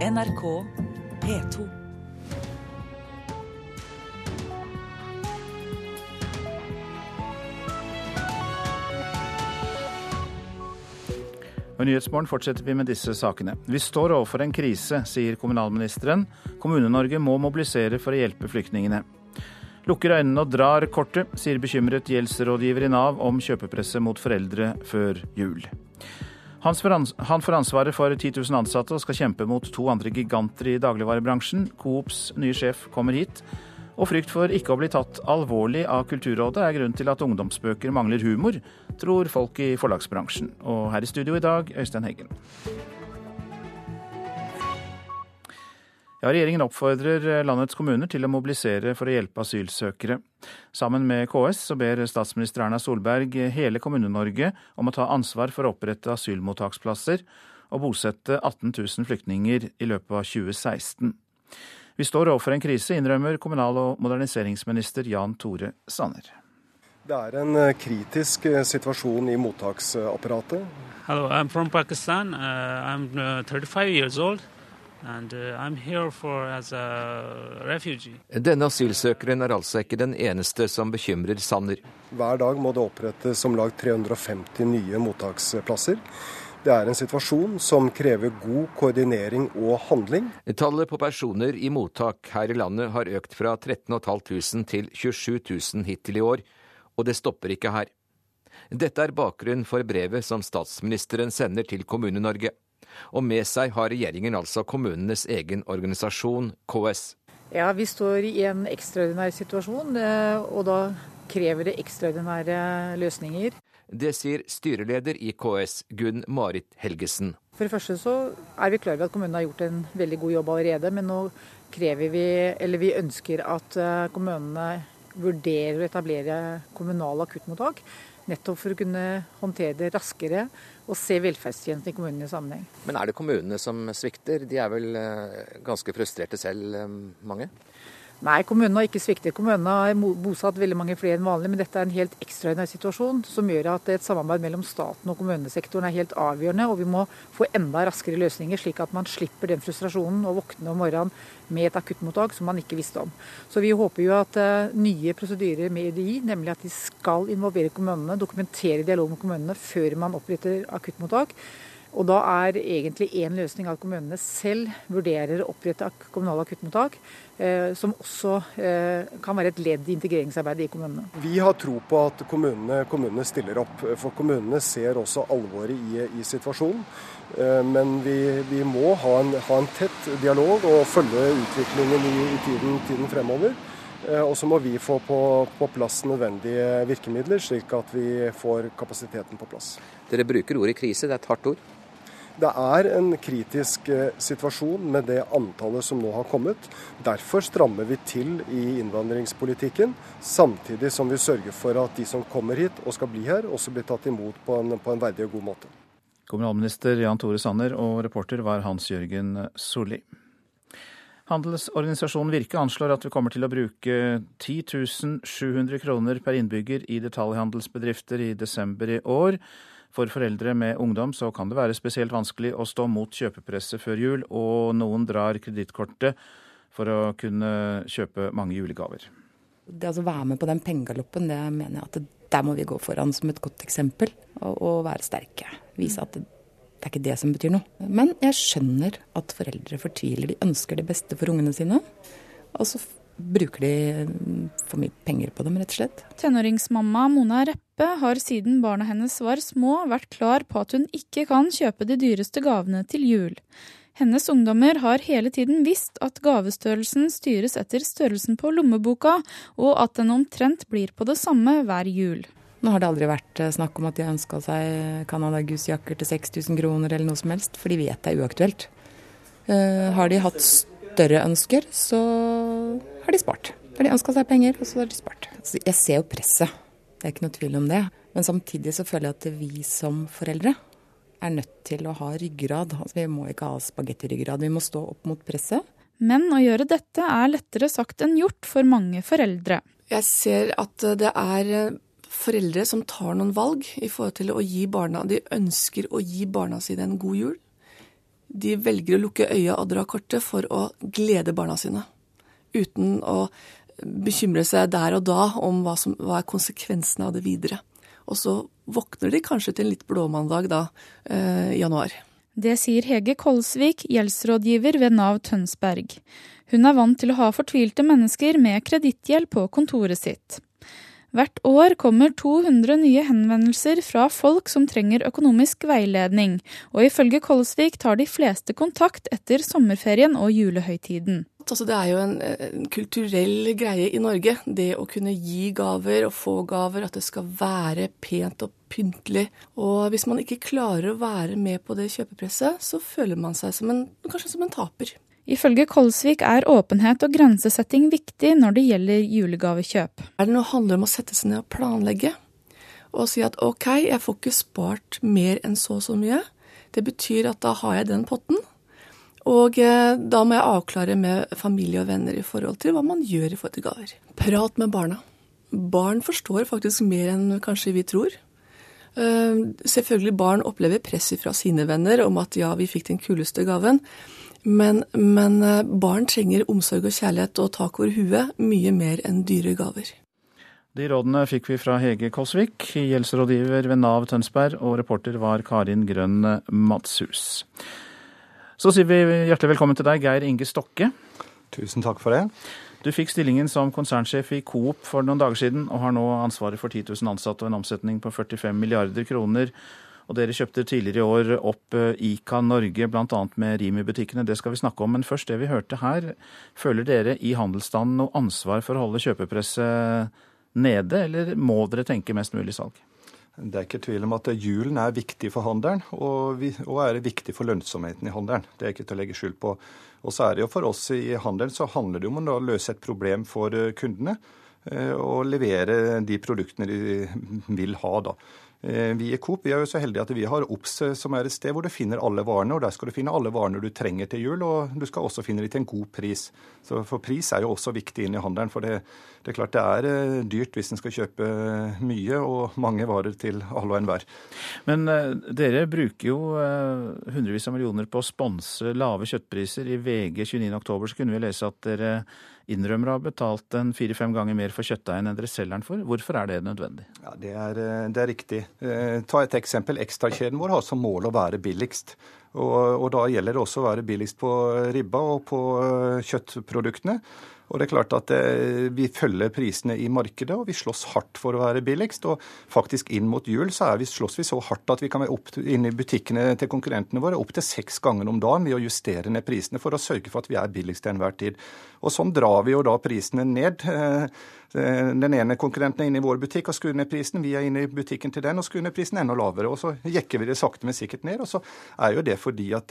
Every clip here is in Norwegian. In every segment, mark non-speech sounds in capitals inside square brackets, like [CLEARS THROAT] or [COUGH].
NRK P2. Og Nyhetsmorgen fortsetter vi med disse sakene. Vi står overfor en krise, sier kommunalministeren. Kommune-Norge må mobilisere for å hjelpe flyktningene. Lukker øynene og drar kortet, sier bekymret gjeldsrådgiver i Nav om kjøpepresset mot foreldre før jul. Han får ansvaret for 10 000 ansatte og skal kjempe mot to andre giganter i dagligvarebransjen. Coops nye sjef kommer hit. Og frykt for ikke å bli tatt alvorlig av Kulturrådet er grunnen til at ungdomsbøker mangler humor, tror folk i forlagsbransjen. Og her i studio i dag, Øystein Heggen. Ja, Regjeringen oppfordrer landets kommuner til å mobilisere for å hjelpe asylsøkere. Sammen med KS så ber statsminister Erna Solberg hele Kommune-Norge om å ta ansvar for å opprette asylmottaksplasser og bosette 18 000 flyktninger i løpet av 2016. Vi står overfor en krise, innrømmer kommunal- og moderniseringsminister Jan Tore Sanner. Det er en eh, kritisk eh, situasjon i mottaksapparatet. Hello, I'm from Pakistan. Uh, I'm uh, 35 years old. And, uh. Denne asylsøkeren er altså ikke den eneste som bekymrer Sanner. Hver dag må det opprettes om lag 350 nye mottaksplasser. Det er en situasjon som krever god koordinering og handling. Tallet på personer i mottak her i landet har økt fra 13.500 til 27 000 hittil i år, og det stopper ikke her. Dette er bakgrunnen for brevet som statsministeren sender til Kommune-Norge. Og med seg har regjeringen altså kommunenes egen organisasjon, KS. Ja, vi står i en ekstraordinær situasjon, eh, og da krever det ekstraordinære løsninger. Det sier styreleder i KS, Gunn Marit Helgesen. For det første så er vi klar over at kommunene har gjort en veldig god jobb allerede, men nå krever vi, eller vi ønsker at eh, kommunene vurderer å etablere kommunale akuttmottak. Nettopp for å kunne håndtere det raskere og se velferdstjenestene i kommunene i sammenheng. Men er det kommunene som svikter? De er vel eh, ganske frustrerte selv, eh, mange? Nei, kommunene har ikke sviktet. Kommunene har bosatt veldig mange flere enn vanlig, men dette er en helt ekstraordinær situasjon som gjør at et samarbeid mellom staten og kommunesektoren er helt avgjørende. Og vi må få enda raskere løsninger, slik at man slipper den frustrasjonen å våkne om morgenen med et akuttmottak som man ikke visste om. Så vi håper jo at uh, nye prosedyrer med UDI, nemlig at de skal involvere kommunene, dokumentere dialog med kommunene før man oppretter akuttmottak, og da er egentlig én løsning at kommunene selv vurderer å opprette kommunale akuttmottak, eh, som også eh, kan være et ledd i integreringsarbeidet i kommunene. Vi har tro på at kommunene, kommunene stiller opp, for kommunene ser også alvoret i, i situasjonen. Eh, men vi, vi må ha en, ha en, tett dialog og følge utviklingen i, i tiden, tiden, fremover. Eh, og så må vi få på, på plass nødvendige virkemidler, slik at vi får kapasiteten på plass. Dere bruker ordet krise, det er et hardt ord? Det er en kritisk eh, situasjon med det antallet som nå har kommet. Derfor strammer vi til i innvandringspolitikken, samtidig som vi sørger for at de som kommer hit og skal bli her, også blir tatt imot på en, på en verdig og god måte. Kommunalminister Jan Tore Sanner og reporter var Hans Jørgen Solli. Handelsorganisasjonen Virke anslår at vi kommer til å bruke 10 700 kroner per innbygger i detaljhandelsbedrifter i desember i år. For foreldre med ungdom så kan det være spesielt vanskelig å stå mot kjøpepresset før jul, og noen drar kredittkortet for å kunne kjøpe mange julegaver. Det å være med på den pengegaloppen, det mener jeg at der må vi gå foran som et godt eksempel. Og, og være sterke. Vise at det, det er ikke det som betyr noe. Men jeg skjønner at foreldre fortviler. De ønsker det beste for ungene sine. Og så bruker de for mye penger på dem, rett og slett. Tenåringsmamma Mona Reppe har siden barna hennes var små, vært klar på at hun ikke kan kjøpe de dyreste gavene til jul. Hennes ungdommer har hele tiden visst at gavestørrelsen styres etter størrelsen på lommeboka, og at den omtrent blir på det samme hver jul. Nå har det aldri vært eh, snakk om at de ønska seg Canada Goose-jakker til 6000 kroner eller noe som helst, for de vet det er uaktuelt. Uh, har de hatt større ønsker, så har de spart. Har de ønska seg penger, og så har de spart. Altså, jeg ser jo presset, det er ikke noe tvil om det. Men samtidig så føler jeg at vi som foreldre er nødt til å ha ryggrad. Altså, vi må ikke ha spagettiryggrad, vi må stå opp mot presset. Men å gjøre dette er lettere sagt enn gjort for mange foreldre. Jeg ser at det er foreldre som tar noen valg i forhold til å gi barna De ønsker å gi barna sine en god jul. de velger å lukke øya og dra kortet for å glede barna sine. Uten å bekymre seg der og da om hva, som, hva er konsekvensene av det videre. Og så våkner de kanskje til en litt blåmandag da, eh, januar. Det sier Hege Kolsvik, gjeldsrådgiver ved Nav Tønsberg. Hun er vant til å ha fortvilte mennesker med kredittgjeld på kontoret sitt. Hvert år kommer 200 nye henvendelser fra folk som trenger økonomisk veiledning, og ifølge Kolsvik tar de fleste kontakt etter sommerferien og julehøytiden. Altså, det er jo en, en, kulturell greie i Norge, det å kunne gi gaver og få gaver, at det skal være pent og pyntelig. Og hvis man ikke klarer å være med på det kjøpepresset, så føler man seg som en, kanskje som en taper. Ifølge Kolsvik er åpenhet og grensesetting viktig når det gjelder julegavekjøp. Er det noe handler om å sette seg ned og planlegge og si at OK, jeg får ikke spart mer enn så og så mye. Det betyr at da har jeg den potten. Og eh, da må jeg avklare med familie og venner i forhold til hva man gjør i forhold til gaver. Prat med barna. Barn forstår faktisk mer enn kanskje vi tror. Uh, selvfølgelig barn opplever press fra sine venner om at ja, vi fikk den kuleste gaven. Men, men eh, barn trenger omsorg og kjærlighet og tak over huet mye mer enn dyre gaver. De rådene fikk vi fra Hege Kåsvik, gjeldsrådgiver ved Nav Tønsberg, og reporter var Karin Grønn Madshus. Så sier vi hjertelig velkommen til deg, Geir Inge Stokke. Tusen takk for det. Du fikk stillingen som konsernsjef i Coop for noen dager siden, og har nå ansvaret for 10 000 ansatte og en omsetning på 45 milliarder kroner. Og dere kjøpte tidligere i år opp eh, Ica Norge, bl.a. med Rimi-butikkene. Det skal vi snakke om. Men først det vi hørte her. Føler dere i handelsstanden noe ansvar for å holde kjøpepresset nede, eller må dere tenke mest mulig salg? Det er ikke tvil om at julen er viktig for handelen, og, vi, og er viktig for lønnsomheten i handelen. Det er ikke til å legge skjul på. Og så er det jo for oss i handelen så handler det om å løse et problem for eh, kundene. Eh, og levere de produktene de vil ha. da. Eh, vi i Coop vi er jo så heldige at vi har OBS, eh, som er et sted hvor du finner alle varene. og Der skal du finne alle varene du trenger til jul, og du skal også finne dem til en god pris. Så For pris er jo også viktig inn i handelen. For det, det er klart det er eh, dyrt hvis en skal kjøpe mye og mange varer til alle og enhver. Men dere bruker jo hundrevis av millioner på å sponse lave kjøttpriser. I VG 29.10 kunne vi lese at dere innrømmer å ha betalt en fire-fem ganger mer for kjøttdeigen enn dere selger den for. Hvorfor er det nødvendig? Ja, Det er, eh, det er riktig. Eh, ta et eksempel. Ekstrakjeden vår har som mål å være billigst. Og, og da gjelder det også å være billigst på ribba og på eh, kjøttproduktene. Og det er klart at eh, Vi følger prisene i markedet, og vi slåss hardt for å være billigst. og faktisk Inn mot jul så vi, slåss vi så hardt at vi kan være opp inne i butikkene til konkurrentene våre opptil seks ganger om dagen ved å justere ned prisene for å sørge for at vi er billigst til enhver tid. Og Sånn drar vi jo da prisene ned. Eh, Eh, den ene konkurrenten er inne i vår butikk og skrur ned prisen, vi er inne i butikken til den og skrur ned prisen enda lavere. og Så jekker vi det sakte, men sikkert ned. og Så er jo det fordi at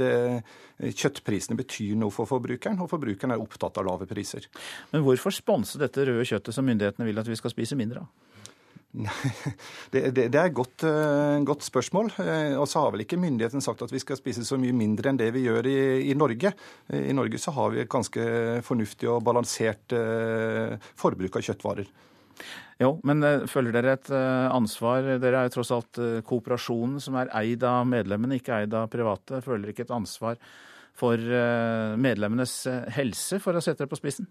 kjøttprisene betyr noe for forbrukeren, og forbrukeren er opptatt av lave priser. Men hvorfor sponse dette røde kjøttet som myndighetene vil at vi skal spise mindre av? [LAUGHS] Det, det, det, er et godt, uh, godt spørsmål. Uh, og så har vel ikke myndigheten sagt at vi skal spise så mye mindre enn det vi gjør i, i Norge. Uh, I Norge så har vi et ganske fornuftig og balansert forbruk av kjøttvarer. Jo, men føler dere et ansvar? Dere er jo tross alt kooperasjonen som er eid av medlemmene, ikke eid av private. Føler dere ikke et ansvar for medlemmenes helse, for å sette det på spissen?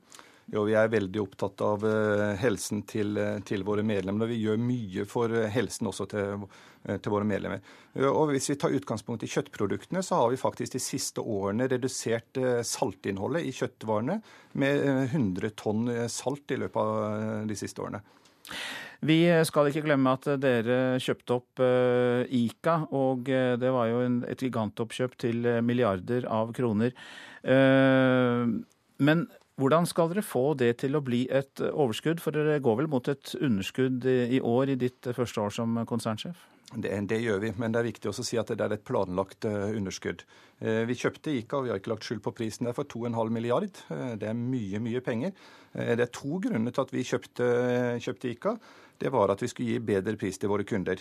Jo, vi er veldig opptatt av eh, helsen til, eh, til, våre medlemmer. og Vi gjør mye for eh, helsen også til, til, våre medlemmer. Og Hvis vi tar utgangspunkt i kjøttproduktene, så har vi faktisk de siste årene redusert saltinnholdet i kjøttvarene med 100 tonn salt i løpet av de siste årene. Vi skal ikke glemme at dere kjøpte opp Ica, og det var jo et gigantoppkjøp til milliarder av kroner. Men hvordan skal dere få det til å bli et overskudd, for dere går vel mot et underskudd i år i ditt første år som konsernsjef? Det, det, gjør vi, men det er viktig også å si at det er et planlagt uh, underskudd. Uh, vi kjøpte ICA, og vi har ikke lagt skyld på prisen der, for 2,5 milliard. Uh, det er mye, mye penger. det er to grunner til at vi kjøpte, kjøpte, ICA. Det var at vi skulle gi bedre pris til våre kunder.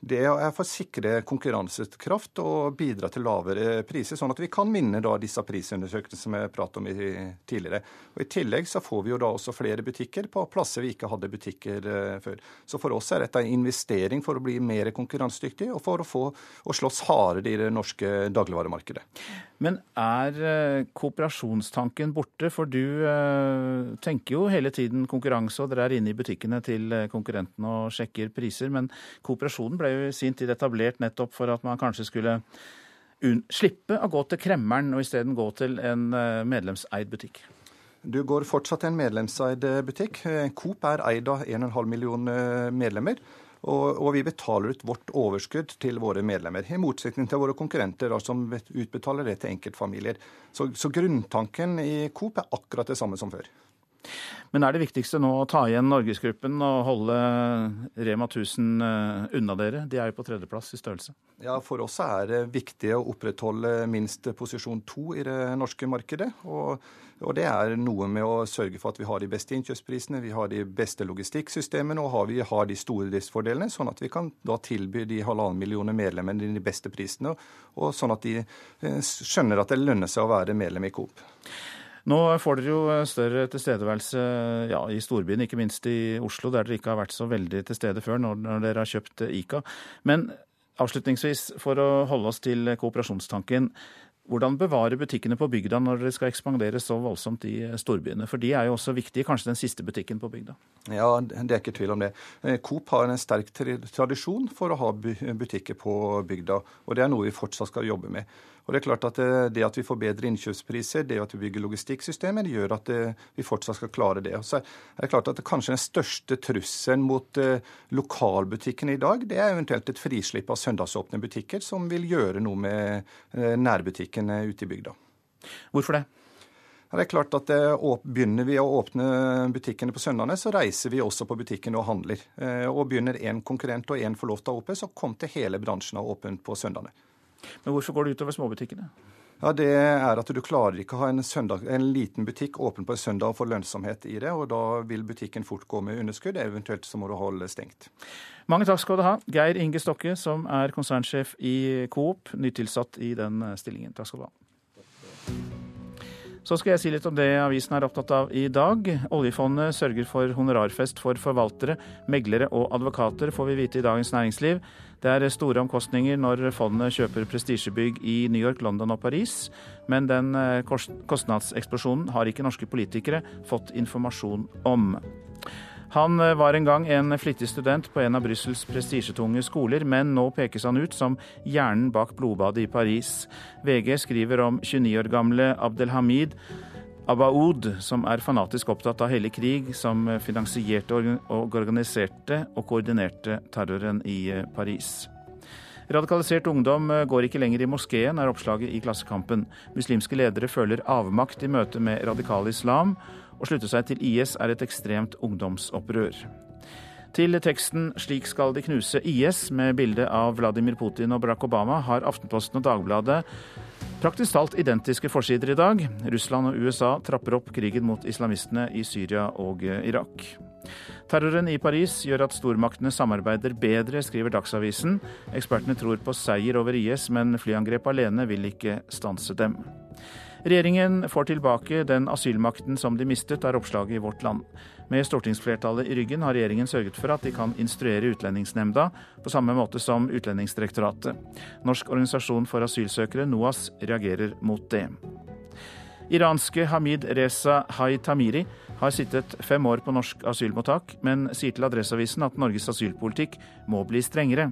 Det er for å sikre konkurransekraft og bidra til lavere priser, sånn at vi kan minne da disse prisundersøkelsene som jeg pratet om tidligere. Og I tillegg så får vi jo da også flere butikker på plasser vi ikke hadde butikker uh, før. Så for oss er dette en investering for å bli mer konkurransedyktig og for å få å slåss hardere i det norske dagligvaremarkedet. Men er uh, kooperasjonstanken borte? For du uh, tenker jo hele tiden konkurranse, og dere er inne i butikkene til konkurrentene og sjekker priser. men kooperasjonen ble jo i sin tid etablert nettopp for at man kanskje skulle slippe å gå til kremmeren og isteden gå til en eh, medlemseid butikk. Du går fortsatt til en medlemseid eh, butikk. Eh, Coop er eid av 1,5 millioner medlemmer. Og, og, vi betaler ut vårt overskudd til våre medlemmer, i motsetning til våre konkurrenter da, som utbetaler det til enkeltfamilier. Så, så grunntanken i Coop er akkurat det samme som før. Men er det viktigste nå å ta igjen Norgesgruppen og holde Rema 1000 eh, unna dere? De er jo på tredjeplass i størrelse. Ja, For oss er det viktig å opprettholde minst posisjon to i det norske markedet. Og, og, det er noe med å sørge for at vi har de beste innkjøpsprisene, vi har de beste logistikksystemene og vi har de store driftsfordelene, sånn at vi kan da tilby de halvannen millioner medlemmene de beste prisene, og sånn at de eh, skjønner at det lønner seg å være medlem i Coop. Nå får dere jo større tilstedeværelse ja, i storbyen, ikke minst i Oslo, der dere ikke har vært så veldig til stede før når, når dere har kjøpt ICA. Men avslutningsvis, for å holde oss til kooperasjonstanken. Hvordan bevare butikkene på bygda når dere skal ekspandere så voldsomt i storbyene? For de er jo også viktige, kanskje den siste butikken på bygda? Ja, det er ikke tvil om det. Eh, Coop har en sterk tradisjon for å ha butikker på bygda, og det er noe vi fortsatt skal jobbe med. Og Det er klart at eh, det at vi får bedre innkjøpspriser, det at vi bygger logistikksystemer, gjør at eh, vi fortsatt skal klare det. Og så er det klart at det kanskje den største trusselen mot eh, lokalbutikkene i dag, det er eventuelt et frislipp av søndagsåpne butikker, som vil gjøre noe med nærbutikkene ute i bygda. Hvorfor det? Det er klart at Begynner vi å åpne butikkene på søndagene, så reiser vi også på butikkene og handler. Og Begynner én konkurrent og én får lov til å ha åpent, så kom til hele bransjen ha åpent på søndagene. Men hvorfor går det utover småbutikkene? Ja, Det er at du klarer ikke å ha en, søndag, en, liten butikk åpen på en søndag og få lønnsomhet i det. og Da vil butikken fort gå med underskudd, eventuelt så må du holde stengt. Mange takk skal du ha, Geir Inge Stokke, som er konsernsjef i Coop, nytilsatt i den stillingen. Takk skal du ha. Så skal jeg si litt om det avisen er opptatt av i dag. Oljefondet sørger for honorarfest for forvaltere, meglere og advokater, får vi vite i Dagens Næringsliv. Det er store omkostninger når fondet kjøper prestisjebygg i New York, London og Paris, men den eh, kostnadseksplosjonen har ikke norske politikere fått informasjon om. Han eh, var en gang en flittig student på en av Brussels prestisjetunge skoler, men nå pekes han ut som hjernen bak blodbadet i Paris. VG skriver om 29 år gamle Abdelhamid Abaoud, som er fanatisk opptatt av hellig krig, som finansierte og organiserte og koordinerte terroren i eh, Paris. Radikalisert ungdom eh, går ikke lenger i moskeen, er oppslaget i Klassekampen. Muslimske ledere føler avmakt i møte med radikal islam, å slutte seg til IS er et ekstremt ungdomsopprør. Til teksten 'Slik skal de knuse IS' med bilde av Vladimir Putin og Barack Obama har Aftenposten og Dagbladet praktisk talt identiske forsider i dag. Russland og USA trapper opp krigen mot islamistene i Syria og Irak. Terroren i Paris gjør at stormaktene samarbeider bedre, skriver Dagsavisen. Ekspertene tror på seier over IS, men flyangrep alene vil ikke stanse dem. Regjeringen får tilbake den asylmakten som de mistet, er oppslaget i Vårt Land. Med stortingsflertallet i ryggen har regjeringen sørget for at de kan instruere Utlendingsnemnda, på samme måte som Utlendingsdirektoratet. Norsk organisasjon for asylsøkere, NOAS, reagerer mot det. Iranske Hamid Reza Hai-Tamiri har sittet fem år på norsk asylmottak, men sier til Adresseavisen at Norges asylpolitikk må bli strengere.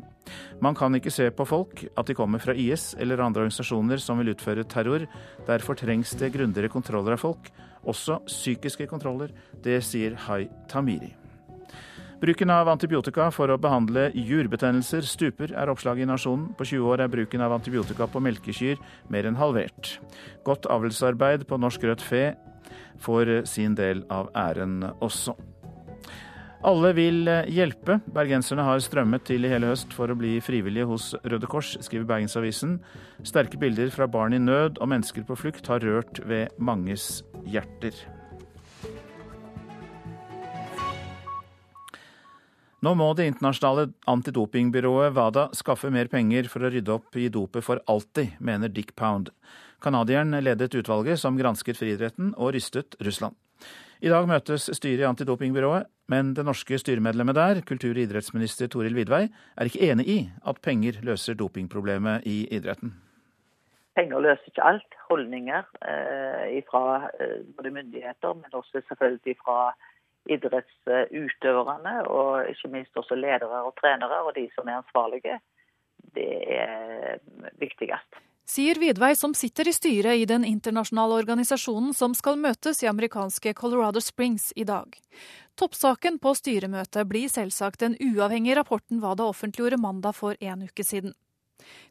Man kan ikke se på folk at de kommer fra IS eller andre organisasjoner som vil utføre terror. Derfor trengs det grundigere kontroller av folk, også psykiske kontroller. Det sier Hai Tamiri. Bruken av antibiotika for å behandle jurbetennelser stuper, er oppslaget i Nasjonen. På 20 år er bruken av antibiotika på melkekyr mer enn halvert. Godt avlsarbeid på norsk rødt fe får sin del av æren også. Alle vil hjelpe. Bergenserne har strømmet til i hele høst for å bli frivillige hos Røde Kors, skriver Bergensavisen. Sterke bilder fra barn i nød og mennesker på flukt har rørt ved manges hjerter. Nå må det internasjonale antidopingbyrået WADA skaffe mer penger for å rydde opp i dopet for alltid, mener Dick Pound. Canadieren ledet utvalget som gransket friidretten og rystet Russland. I dag møtes styret i antidopingbyrået, men det norske styremedlemmet der, kultur- og idrettsminister Toril Vidvei, er ikke enig i at penger løser dopingproblemet i idretten. Penger løser ikke alt. Holdninger eh, fra eh, både myndigheter, men også selvfølgelig fra idrettsutøverne, og ikke minst også ledere og trenere og de som er ansvarlige. Det er viktigst. Sier Vidvei, som sitter i styret i den internasjonale organisasjonen som skal møtes i amerikanske Colorado Springs i dag. Toppsaken på styremøtet blir selvsagt den uavhengige rapporten WADA offentliggjorde mandag for en uke siden.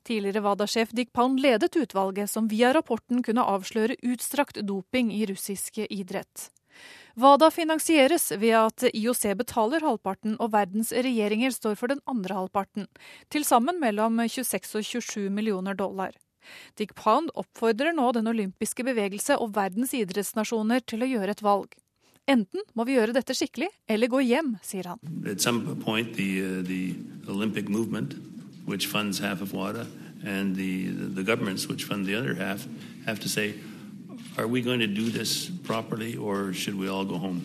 Tidligere WADA-sjef Dick Pound ledet utvalget som via rapporten kunne avsløre utstrakt doping i russiske idrett. WADA finansieres ved at IOC betaler halvparten og verdens regjeringer står for den andre halvparten, til sammen mellom 26 og 27 millioner dollar. Dick Pound oppfordrer nå den olympiske bevegelse og verdens idrettsnasjoner til å gjøre et valg. Enten må vi gjøre dette skikkelig, eller gå hjem, sier han. Point, the, uh, the Olympic movement which funds half of WADA, and the, the governments, which fund the other half, have to say, are we going to do this properly, or should we all go home?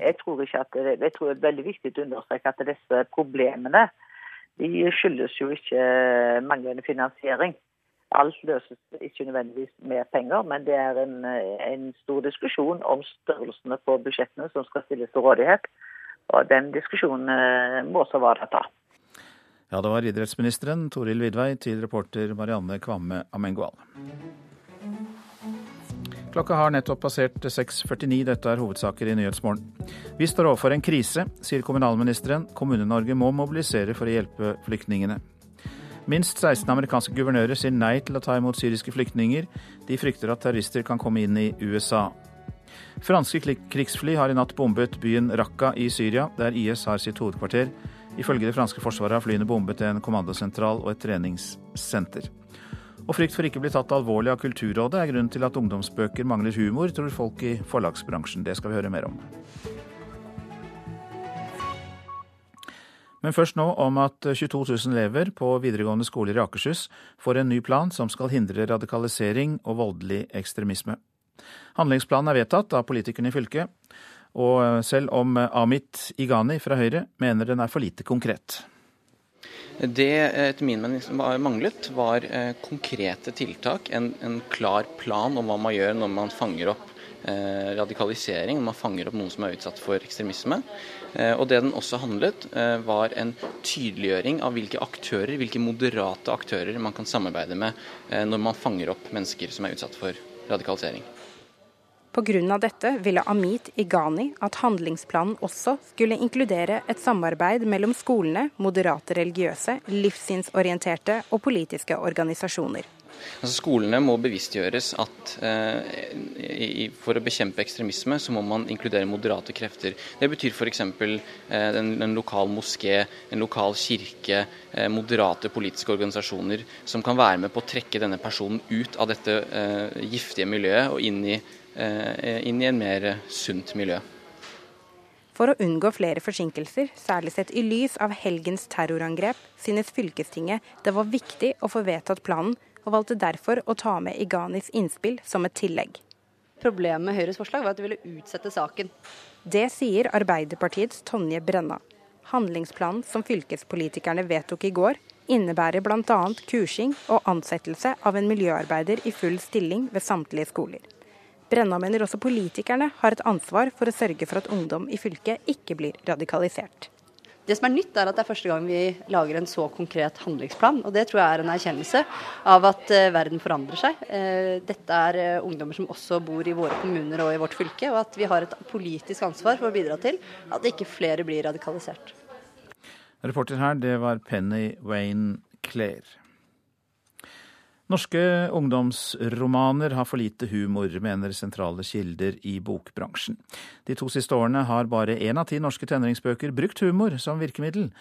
Jeg tror, ikke at det, jeg tror det er veldig viktig å understreke at disse problemene de skyldes jo ikke manglende finansiering. Alt løses ikke nødvendigvis med penger, men det er en, en stor diskusjon om størrelsene på budsjettene som skal stilles til rådighet. Og Den diskusjonen eh, må også være ta. Ja, det var idrettsministeren Toril Vidvei til reporter Marianne Kvamme Amengual. Klokka har nettopp passert 6.49. Dette er hovedsaker i Nyhetsmorgen. Vi står overfor en krise, sier kommunalministeren. Kommune-Norge må mobilisere for å hjelpe flyktningene. Minst 16 amerikanske guvernører sier nei til å ta imot syriske flyktninger. De frykter at terrorister kan komme inn i USA. Franske krigsfly har i natt bombet byen Raqqa i Syria, der IS har sitt hovedkvarter. Ifølge det franske forsvaret har flyene bombet en kommandosentral og et treningssenter. Og frykt for ikke å bli tatt alvorlig av Kulturrådet er grunnen til at ungdomsbøker mangler humor, tror folk i forlagsbransjen. Det skal vi høre mer om. Men først nå om at 22 000 elever på videregående skoler i Akershus får en ny plan som skal hindre radikalisering og voldelig ekstremisme. Handlingsplanen er vedtatt av politikerne i fylket, og selv om Amit Igani fra Høyre mener den er for lite konkret. Det etter min mening manglet, var eh, konkrete tiltak. En, en, klar plan om hva man gjør når man fanger opp eh, radikalisering, når man fanger opp noen som er utsatt for ekstremisme. Eh, og det den også handlet, eh, var en tydeliggjøring av hvilke aktører, hvilke moderate aktører man kan samarbeide med når man fanger opp mennesker som er utsatt for radikalisering. Pga. dette ville Amit Igani at handlingsplanen også skulle inkludere et samarbeid mellom skolene, moderate religiøse, livssynsorienterte og politiske organisasjoner. Altså, skolene må bevisstgjøres at eh, for å bekjempe ekstremisme, så må man inkludere moderate krefter. Det betyr f.eks. Eh, en, en lokal moské, en lokal kirke, eh, moderate politiske organisasjoner som kan være med på å trekke denne personen ut av dette eh, giftige miljøet og inn i inn i en mer sunt miljø. For å unngå flere forsinkelser, særlig sett i lys av helgens terrorangrep, synes fylkestinget det var viktig å få vedtatt planen, og valgte derfor å ta med Iganis innspill som et tillegg. Problemet med Høyres forslag var at de ville utsette saken. Det sier Arbeiderpartiets Tonje Brenna. Handlingsplanen som fylkespolitikerne vedtok i går, innebærer bl.a. kursing og ansettelse av en miljøarbeider i full stilling ved samtlige skoler. Brenna mener også politikerne har et ansvar for å sørge for at ungdom i fylket ikke blir radikalisert. Det som er nytt, er at det er første gang vi lager en så konkret handlingsplan. Og det tror jeg er en erkjennelse av at uh, verden forandrer seg. Uh, dette er uh, ungdommer som også bor i våre kommuner og i vårt fylke, og at vi har et politisk ansvar for å bidra til at ikke flere blir radikalisert. Reporter her, det var Penny Wayne Claire. Norske ungdomsromaner har for lite humor, mener sentrale kilder i bokbransjen. De to siste årene har bare én av ti norske tenåringsbøker brukt humor som virkemiddel.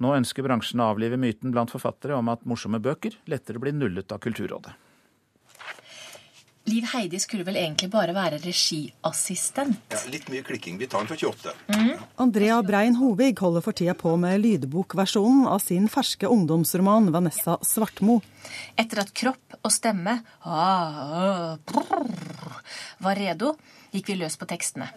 Nå ønsker bransjen å avlive myten blant forfattere om at morsomme bøker lettere blir nullet av Kulturrådet. Liv Heidi skulle vel egentlig bare være regiassistent? Ja, litt mye klikking. Vi tar den for 28. Mm. Andrea Brein Hovig holder for tida på med lydbokversjonen av sin ferske ungdomsroman 'Vanessa Svartmo'. Etter at kropp og stemme ah, brrr, var redo, gikk vi løs på tekstene.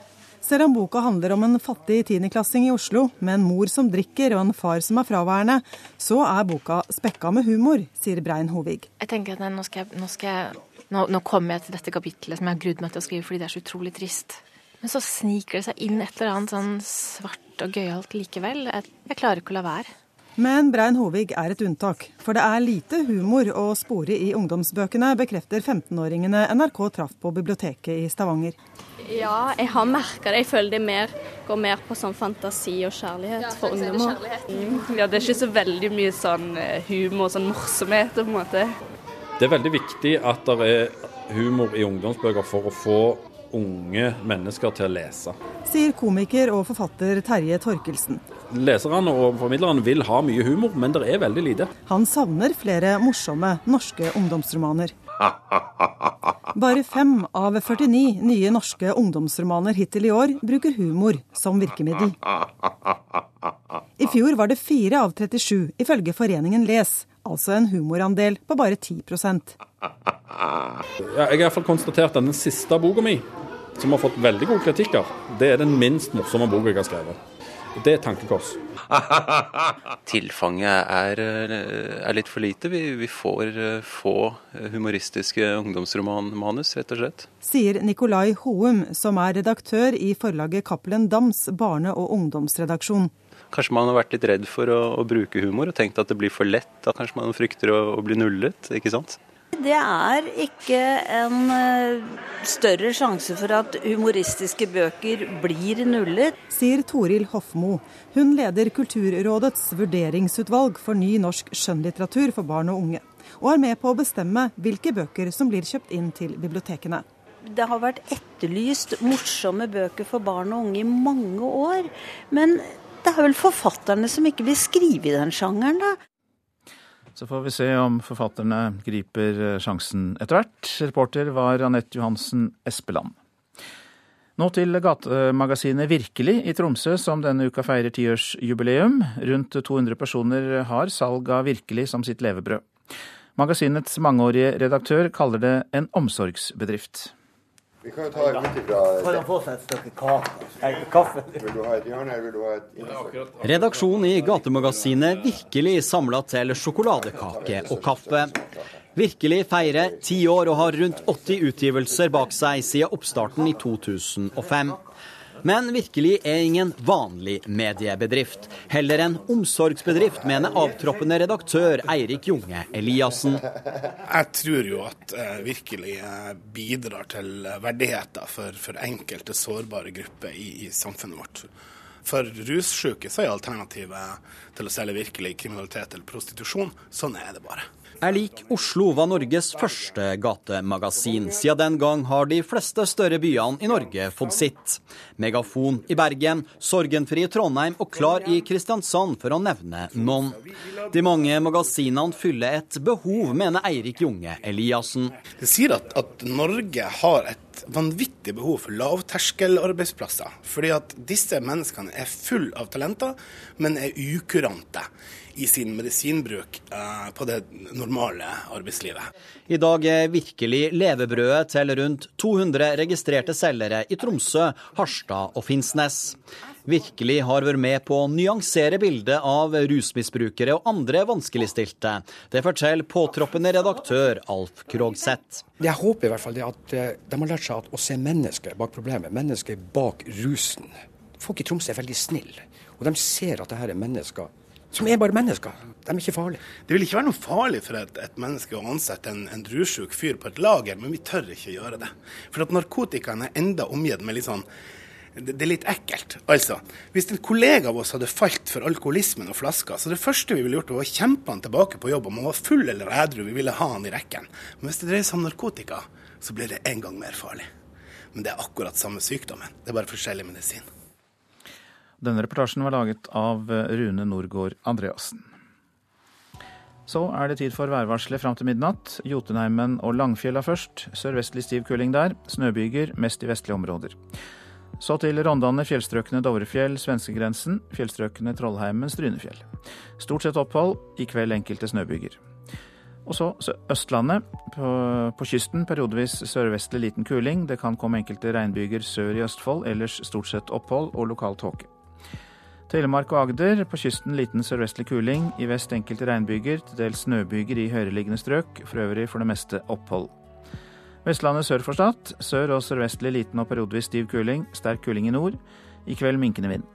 Selv om boka handler om en fattig tiendeklassing i Oslo med en mor som drikker og en far som er fraværende, så er boka spekka med humor, sier Brein Hovig. Jeg tenker at nå, skal jeg, nå, skal jeg, nå, nå kommer jeg til dette kapitlet som jeg har grudd meg til å skrive fordi det er så utrolig trist. Men så sniker det seg inn et eller annet sånn svart og gøyalt likevel. Jeg, jeg klarer ikke å la være. Men Brein Hovig er et unntak, for det er lite humor å spore i ungdomsbøkene, bekrefter 15-åringene NRK traff på biblioteket i Stavanger. Ja, jeg har merka det. Jeg føler det mer, går mer på sånn fantasi og kjærlighet for ungdommer. Mm. Ja, det er ikke så veldig mye sånn humor og sånn morsomhet på en måte. Det er veldig viktig at det er humor i ungdomsbøker for å få unge mennesker til å lese. Sier komiker og forfatter Terje Torkelsen. Leserne og formidlerne vil ha mye humor, men det er veldig lite. Han savner flere morsomme norske ungdomsromaner. [LAUGHS] Bare fem av 49 nye norske ungdomsromaner hittil i år bruker humor som virkemiddel. [LAUGHS] I fjor var det fire av 37, ifølge foreningen Les, altså en humorandel på bare 10 ja, Jeg har i hvert fall konstatert at den siste boka mi, som har fått veldig gode kritikker, det er den minst morsomme boka jeg har skrevet. Det er tankekors. [LAUGHS] Tilfanget er, er, litt for lite. Vi, vi får eh, få humoristiske ungdomsromanmanus, rett og slett. Sier Nikolai Houm, som er redaktør i forlaget Cappelen Dams barne- og ungdomsredaksjon. Kanskje man har vært litt redd for å, å, bruke humor og tenkt at det blir for lett. At kanskje man frykter å, å bli nullet, ikke sant. Det er ikke en eh, større sjanse for at humoristiske bøker blir nullet. Sier Toril Hofmo. Hun leder Kulturrådets vurderingsutvalg for ny norsk skjønnlitteratur for barn og unge. Og er med på å bestemme hvilke bøker som blir kjøpt inn til bibliotekene. Det har vært etterlyst morsomme bøker for barn og unge i mange år. Men det er vel forfatterne som ikke vil skrive i den sjangeren, da. Så får vi se om forfatterne griper eh, sjansen etter hvert. Reporter var Anette Johansen Espeland. Nå til gatemagasinet Virkelig i Tromsø, som denne uka feirer tiårsjubileum. Rundt 200 personer har salg av Virkelig som sitt levebrød. Magasinets mangeårige redaktør kaller det en omsorgsbedrift. Vi kan jo ta ut ifra Kan han få seg et stykke kake? Kaffe? Vil du ha et hjørne, eller vil du ha et? Redaksjonen i gatemagasinet Virkelig samla til sjokoladekake og kaffe. Virkelig feirer ti år og har rundt 80 utgivelser bak seg siden oppstarten i 2005. Men Virkelig er ingen vanlig mediebedrift. Heller en omsorgsbedrift, mener avtroppende redaktør Eirik Junge Eliassen. Jeg tror jo at uh, Virkelig uh, bidrar til verdigheter for, for enkelte sårbare grupper i, i samfunnet vårt. For russyke er alternativet til å selge virkelig kriminalitet eller prostitusjon. Sånn er det bare. Er lik Oslo var Norges første gatemagasin. Siden den gang har de fleste større byene i Norge fått sitt. Megafon i Bergen, Sorgenfri i Trondheim og Klar i Kristiansand, for å nevne noen. De mange magasinene fyller et behov, mener Eirik Junge Eliassen. Det sier at, at Norge har et vanvittig behov for lavterskelarbeidsplasser. Fordi at disse menneskene er full av talenter, men er ukurante i sin medisinbruk eh, på det normale arbeidslivet. I dag er virkelig levebrødet til rundt 200 registrerte selgere i Tromsø, Harstad og Finnsnes. Virkelig har vært med på å nyansere bildet av rusmisbrukere og andre vanskeligstilte. Det forteller påtroppende redaktør Alf Krogseth. Jeg håper i hvert fall det at eh, de har lært seg å se mennesker bak problemet, mennesker bak rusen. Folk i Tromsø er veldig snille, og de ser at dette er mennesker som er bare mennesker. De er ikke farlige. Det vil ikke være noe farlig for et, et menneske å ansette en, en drusjuk fyr på et lager, men vi tør ikke gjøre det. For at narkotikaen er enda omgitt med litt sånn det, er litt ekkelt. Altså, Hvis en kollega av oss hadde falt for alkoholismen og flaska, så det første vi ville gjort, var å kjempe han tilbake på jobb. Om han var full eller edru, vi ville ha han i rekken. Men hvis det dreier seg om narkotika, så blir det en gang mer farlig. Men det er akkurat samme sykdommen. Det er bare forskjellig medisin. Denne reportasjen var laget av Rune Norgård Andreassen. Så er det tid for værvarselet fram til midnatt. Jotunheimen og Langfjella først. Sørvestlig stiv kuling der. Snøbyger, mest i vestlige områder. Så til Rondane, fjellstrøkene Dovrefjell, svenskegrensen. Fjellstrøkene Trollheimen, Strynefjell. Stort sett opphold. I kveld enkelte snøbyger. Og så Østlandet. På, på, kysten periodevis sørvestlig liten kuling. Det kan komme enkelte regnbyger sør i Østfold. Ellers stort sett opphold og lokal tåke. Telemark og Agder. På kysten liten sørvestlig kuling. I vest enkelte regnbyger, til dels snøbyger i høyereliggende strøk. For øvrig for det meste opphold. Vestlandet sør for Stad. Sør og sørvestlig liten og periodevis stiv kuling. Sterk kuling i nord. I kveld minkende vind.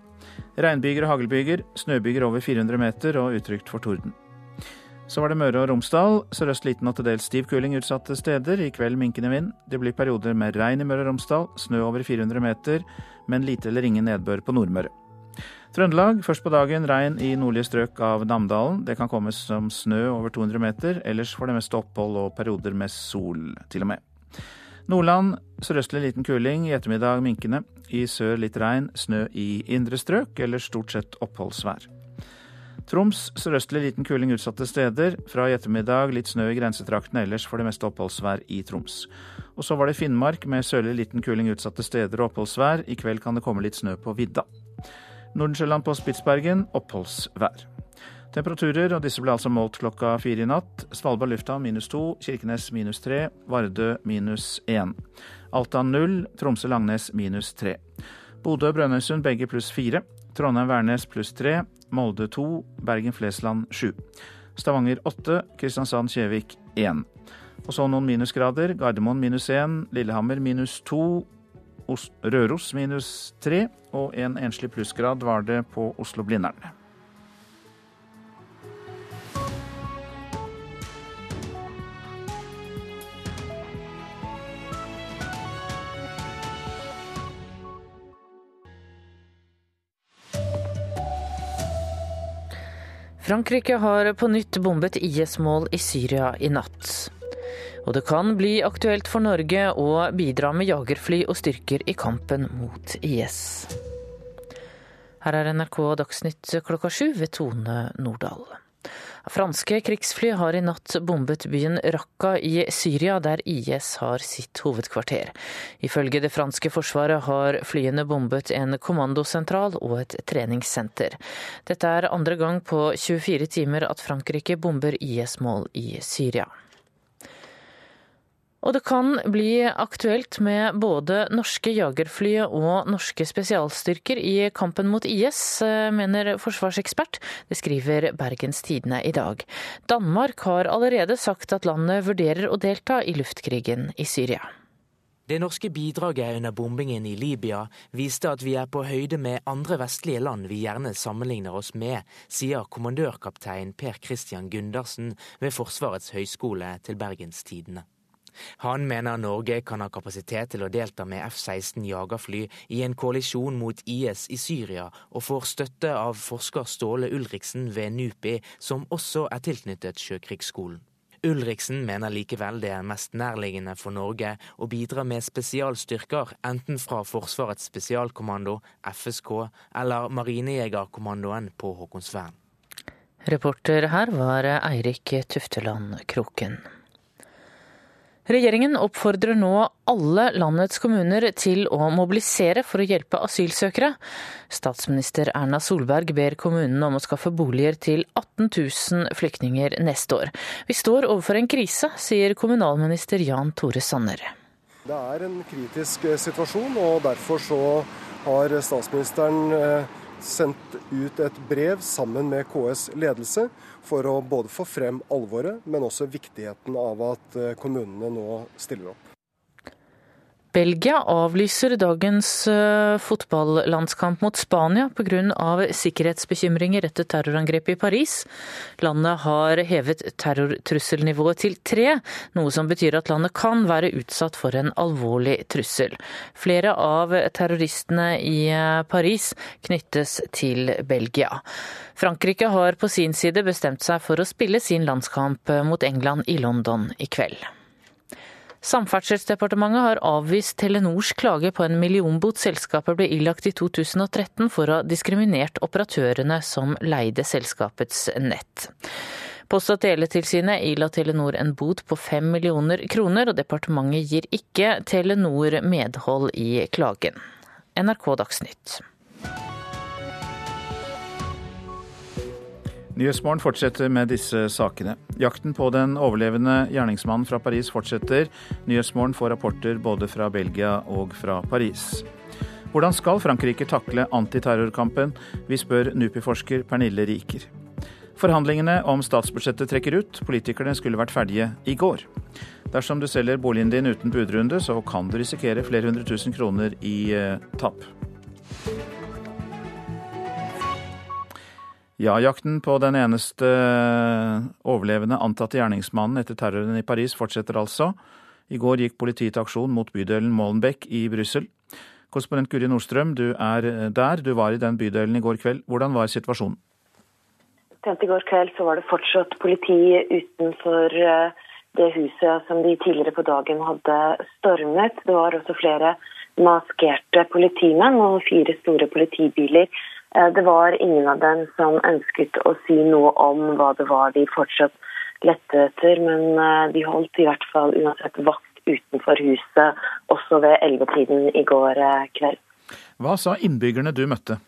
Regnbyger og haglbyger. Snøbyger over 400 meter og utrygt for torden. Så var det Møre og Romsdal. Sørøst liten og til dels stiv kuling utsatte steder. I kveld minkende vind. Det blir perioder med regn i Møre og Romsdal. Snø over 400 meter, men lite eller ingen nedbør på Nordmøre. Trøndelag først på dagen regn i nordlige strøk av Namdalen. Det kan komme som snø over 200 meter, ellers for det meste opphold og perioder med sol, til og med. Nordland sørøstlig liten kuling, i ettermiddag minkende. I sør litt regn, snø i indre strøk, eller stort sett oppholdsvær. Troms sørøstlig liten kuling utsatte steder. Fra i ettermiddag litt snø i grensetraktene, ellers for det meste oppholdsvær i Troms. Og så var det Finnmark med sørlig liten kuling utsatte steder og oppholdsvær. I kveld kan det komme litt snø på vidda. Nordensjøland på Spitsbergen oppholdsvær. Temperaturer, og disse ble altså målt klokka fire i natt. Svalbard lufthavn minus to, Kirkenes minus tre, Vardø minus én. Alta null, Tromsø-Langnes minus tre. Bodø-Brønnøysund begge pluss fire. Trondheim-Værnes pluss tre. Molde to, Bergen-Flesland sju. Stavanger åtte, Kristiansand-Kjevik én. Og så noen minusgrader. Gardermoen minus én, Lillehammer minus to, Røros minus tre, og en enslig plussgrad var det på Oslo-Blindern. Frankrike har på nytt bombet IS-mål i Syria i natt. Og det kan bli aktuelt for Norge å bidra med jagerfly og styrker i kampen mot IS. Her er NRK Dagsnytt klokka sju ved Tone Nordahl. Franske krigsfly har i natt bombet byen Raqqa i Syria, der IS har sitt hovedkvarter. Ifølge det franske forsvaret har flyene bombet en kommandosentral og et treningssenter. Dette er andre gang på 24 timer at Frankrike bomber IS-mål i Syria. Og det kan bli aktuelt med både norske jagerfly og norske spesialstyrker i kampen mot IS, mener forsvarsekspert. Det skriver Bergens Tidende i dag. Danmark har allerede sagt at landet vurderer å delta i luftkrigen i Syria. Det norske bidraget under bombingen i Libya viste at vi er på høyde med andre vestlige land vi gjerne sammenligner oss med, sier kommandørkaptein Per Christian Gundersen ved Forsvarets høgskole til Bergens Tidende. Han mener Norge kan ha kapasitet til å delta med F-16 jagerfly i en koalisjon mot IS i Syria, og får støtte av forsker Ståle Ulriksen ved NUPI, som også er tilknyttet Sjøkrigsskolen. Ulriksen mener likevel det er mest nærliggende for Norge å bidra med spesialstyrker, enten fra Forsvarets spesialkommando, FSK, eller Marinejegerkommandoen på Håkonsvern. Reporter her var Eirik Tufteland Kroken. Regjeringen oppfordrer nå alle landets kommuner til å mobilisere for å hjelpe asylsøkere. Statsminister Erna Solberg ber kommunene om å skaffe boliger til 18 000 flyktninger neste år. Vi står overfor en krise, sier kommunalminister Jan Tore Sanner. Det er en kritisk eh, situasjon, og derfor så har statsministeren eh, sendt ut et brev sammen med KS ledelse for å både få frem alvoret, men også viktigheten av at eh, kommunene nå stiller opp. Belgia avlyser dagens eh, fotballandskamp mot Spania pga. sikkerhetsbekymringer etter terrorangrepet i Paris. Landet har hevet terrortrusselnivået til tre, noe som betyr at landet kan være utsatt for en alvorlig trussel. Flere av terroristene i eh, Paris knyttes til Belgia. Frankrike har på sin side bestemt seg for å spille sin landskamp mot England i London i kveld. Samferdselsdepartementet har avvist Telenors klage på en millionbot selskapet ble ilagt i 2013 for å ha diskriminert operatørene som leide selskapets nett. Post- og teletilsynet ila Telenor en bot på fem millioner kroner, og departementet gir ikke Telenor medhold i klagen. NRK Dagsnytt. Nyhetsmorgen fortsetter med disse sakene. Jakten på den overlevende gjerningsmannen fra Paris fortsetter. Nyhetsmorgen får rapporter både fra Belgia og fra Paris. Hvordan skal Frankrike takle antiterrorkampen? Vi spør NUPI-forsker Pernille Riker. Forhandlingene om statsbudsjettet trekker ut. Politikerne skulle vært ferdige i går. Dersom du selger boligen din uten budrunde, så kan du risikere flere hundre tusen kroner i eh, tap. Ja-jakten på den eneste overlevende antatte gjerningsmannen etter terroren i Paris fortsetter altså. I går gikk politiet til aksjon mot bydelen Molenbeek i Brussel. Korrespondent Guri Nordstrøm, du er der. Du var i den bydelen i går kveld. Hvordan var situasjonen? I går kveld var det fortsatt politi utenfor eh, det huset som de tidligere på dagen hadde stormet. Det var også flere maskerte politimenn og fire store politibiler Eh, det var ingen av dem som ønsket å si noe om hva det var de fortsatt lette etter, men eh, de holdt i hvert fall uansett vakt utenfor huset også ved ellevetiden i går eh, kveld. Hva sa innbyggerne du møtte?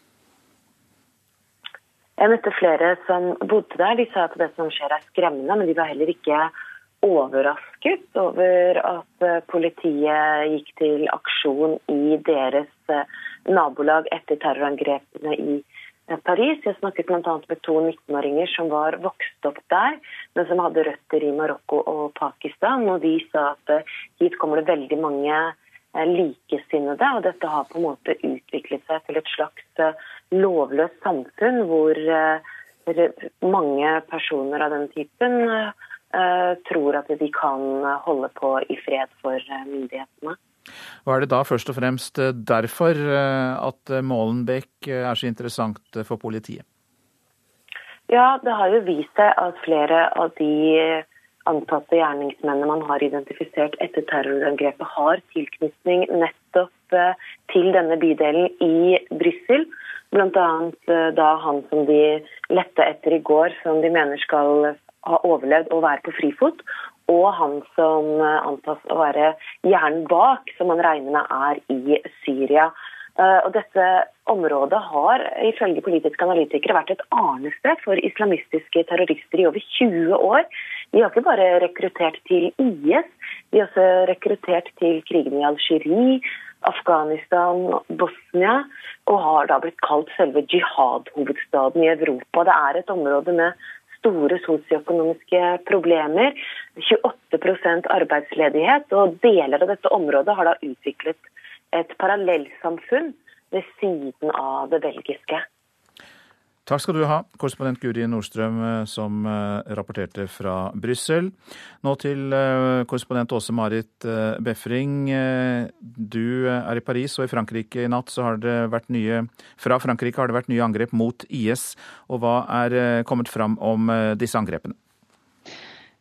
Jeg møtte flere som bodde der. De sa at det som skjer er skremmende, men de var heller ikke overrasket over at politiet gikk til aksjon i deres nabolag etter terrorangrepene i eh, Paris. Jeg snakket bl.a. med to 19-åringer som var vokst opp der, men som hadde røtter i Marokko og Pakistan. Og de sa at eh, hit kommer det veldig mange eh, likesinnede, og dette har på en måte utviklet seg til et slags lovløst samfunn hvor mange personer av den typen tror at de kan holde på i fred for myndighetene. Og Er det da først og fremst eh, derfor eh, at Målenbekk er så interessant for politiet? Ja, det har jo vist seg at flere av de antatte gjerningsmennene man har identifisert etter terrorangrepet, har tilknytning nettopp til denne bydelen i Brussel. Bl.a. da han som de lette etter i går, som de mener skal ha overlevd og være på frifot og han som eh, antas å være hjernen bak, som man regner med er i Syria. Eh, og dette området har ifølge politiske analytikere vært et arnested for islamistiske terrorister i over 20 år. De har ikke bare rekruttert til IS, de har også rekruttert til krigene i Algerie, Afghanistan, Bosnia, og har da blitt kalt selve jihad-hovedstaden i Europa. Det er et område med store sosioøkonomiske problemer. 28% arbeidsledighet. Og deler av dette området har da utviklet et parallellsamfunn ved siden av det belgiske. Takk skal du ha, korrespondent Guri Nordstrøm, eh, som eh, rapporterte fra Brussel. Nå til eh, korrespondent Åse Marit Befring. Du er i Paris, og i Frankrike i natt har det vært nye Fra Frankrike har det vært nye angrep mot IS. Og hva er kommet fram om disse angrepene?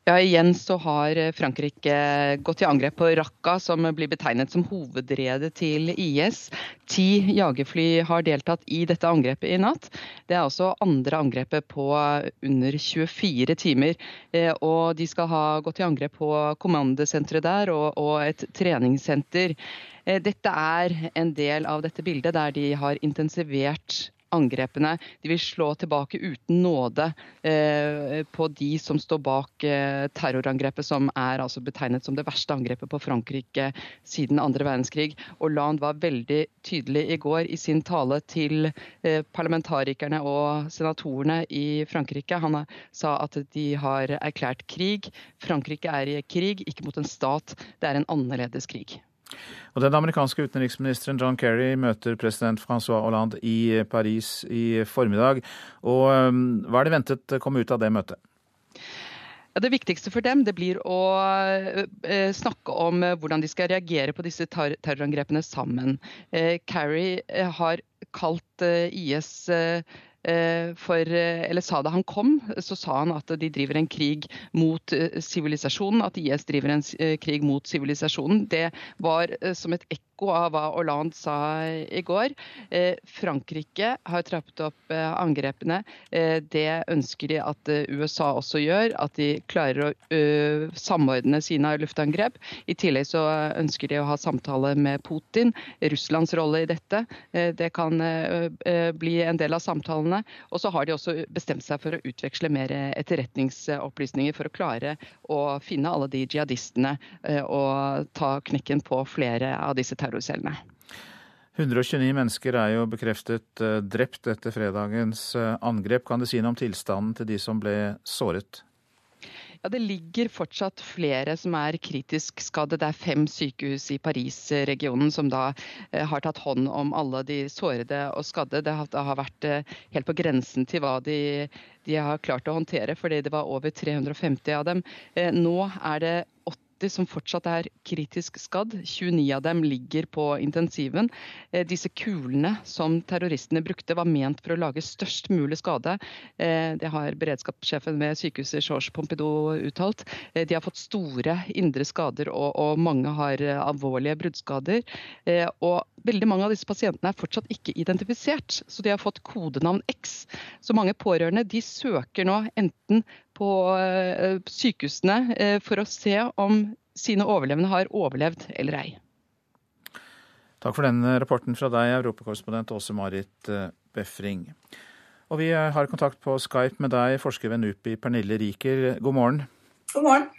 Ja, igjen så har Frankrike gått til angrep på Raqqa, som blir betegnet som hovedredet til IS. Ti jagerfly har deltatt i dette angrepet i natt. Det er også andre angrepet på under 24 timer. Eh, og de skal ha gått til angrep på kommandosenteret der og, et treningssenter. Eh, dette er en del av dette bildet der de har intensivert angrepene. De vil slå tilbake uten nåde eh, på de som står bak eh, terrorangrepet, som er altså betegnet som det verste angrepet på Frankrike siden andre verdenskrig. Hollande var veldig tydelig i går i sin tale til eh, parlamentarikerne og senatorene i Frankrike. Han sa at de har erklært krig. Frankrike er i krig, ikke mot en stat. Det er en annerledes krig. Og Den amerikanske utenriksministeren John Kerry møter president Francois Hollande i Paris i formiddag. Og um, Hva er det ventet komme ut av det møtet? Det viktigste for dem det blir å eh, snakke om eh, hvordan de skal reagere på disse terrorangrepene sammen. Eh, Kerry eh, har kalt eh, IS eh, Eh, for, eh, eller sa da han kom, så sa han at de driver en krig mot eh, sivilisasjonen. At IS driver en krig mot sivilisasjonen. Det var som et ekko av hva Hollande sa i går. Eh, Frankrike har trappet opp eh, angrepene. Eh, det ønsker de at USA også gjør, at de klarer å samordne sine luftangrep. I tillegg så ønsker de å ha samtale med Putin. Russlands rolle i dette. Det kan bli en del av samtalene. Og så har de også bestemt seg for å utveksle mer etterretningsopplysninger for å klare å finne alle de jihadistene og ta knekken på flere av disse terrorcellene. 129 mennesker er jo bekreftet eh, drept etter fredagens eh, angrep. Kan du si noe om tilstanden til de som ble såret? Ja, Det ligger fortsatt flere som er kritisk skadde. Det er fem sykehus i Paris-regionen som da eh, har tatt hånd om alle de sårede og skadde. Det har, vært helt på grensen til hva de, de, har klart å håndtere, fordi det var over 350 av dem. Nå er det 80 som fortsatt er kritisk skadd. 29 av dem ligger på intensiven. Eh, disse kulene som terroristene brukte, var ment for å lage størst mulig skade. Eh, det har beredskapssjefen ved sykehuset Georges Pompidou uttalt. Eh, de har fått store indre skader, og, og mange har alvorlige bruddskader. Og veldig mange av disse pasientene er fortsatt ikke identifisert, så de har fått kodenavn X. Så mange pårørende de søker nå enten på eh, sykehusene eh, for å se om sine overlevende har overlevd eller ei. Takk for den rapporten fra deg, europakorrespondent Åse Marit eh, Befring. Og vi har kontakt på Skype med deg, forsker ved NUPI, Pernille Riker. God morgen. God morgen.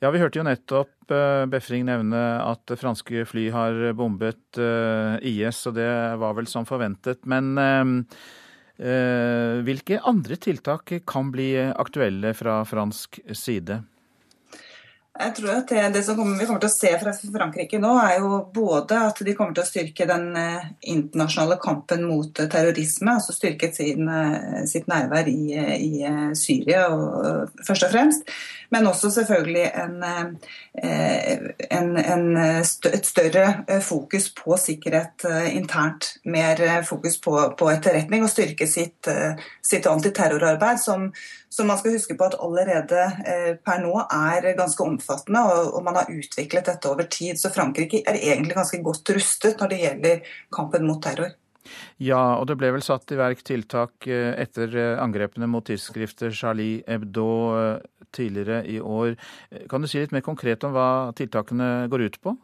Ja, Vi hørte jo nettopp Befring nevne at franske fly har bombet IS, og det var vel som forventet. Men Eh, hvilke andre tiltak kan bli aktuelle fra fransk side? Jeg tror at det, det som kommer, vi kommer til å se fra Frankrike nå, er jo både at de kommer til å styrke den eh, internasjonale kampen mot terrorisme, altså styrket sin, eh, sitt nærvær i, i, Syria og, først og fremst. Men også selvfølgelig en, en, en, et større fokus på sikkerhet internt. Mer fokus på, på etterretning og styrke sitt, sitt antiterrorarbeid, som, som man skal huske på at allerede per nå er ganske omfattende, og, man har utviklet dette over tid. Så Frankrike er egentlig ganske godt rustet når det gjelder kampen mot terror. Ja, og det ble vel satt i verk tiltak eh, etter eh, angrepene mot tidsskriftet Charlie Hebdo eh, tidligere i år. Kan du si litt mer konkret om hva tiltakene går ut på?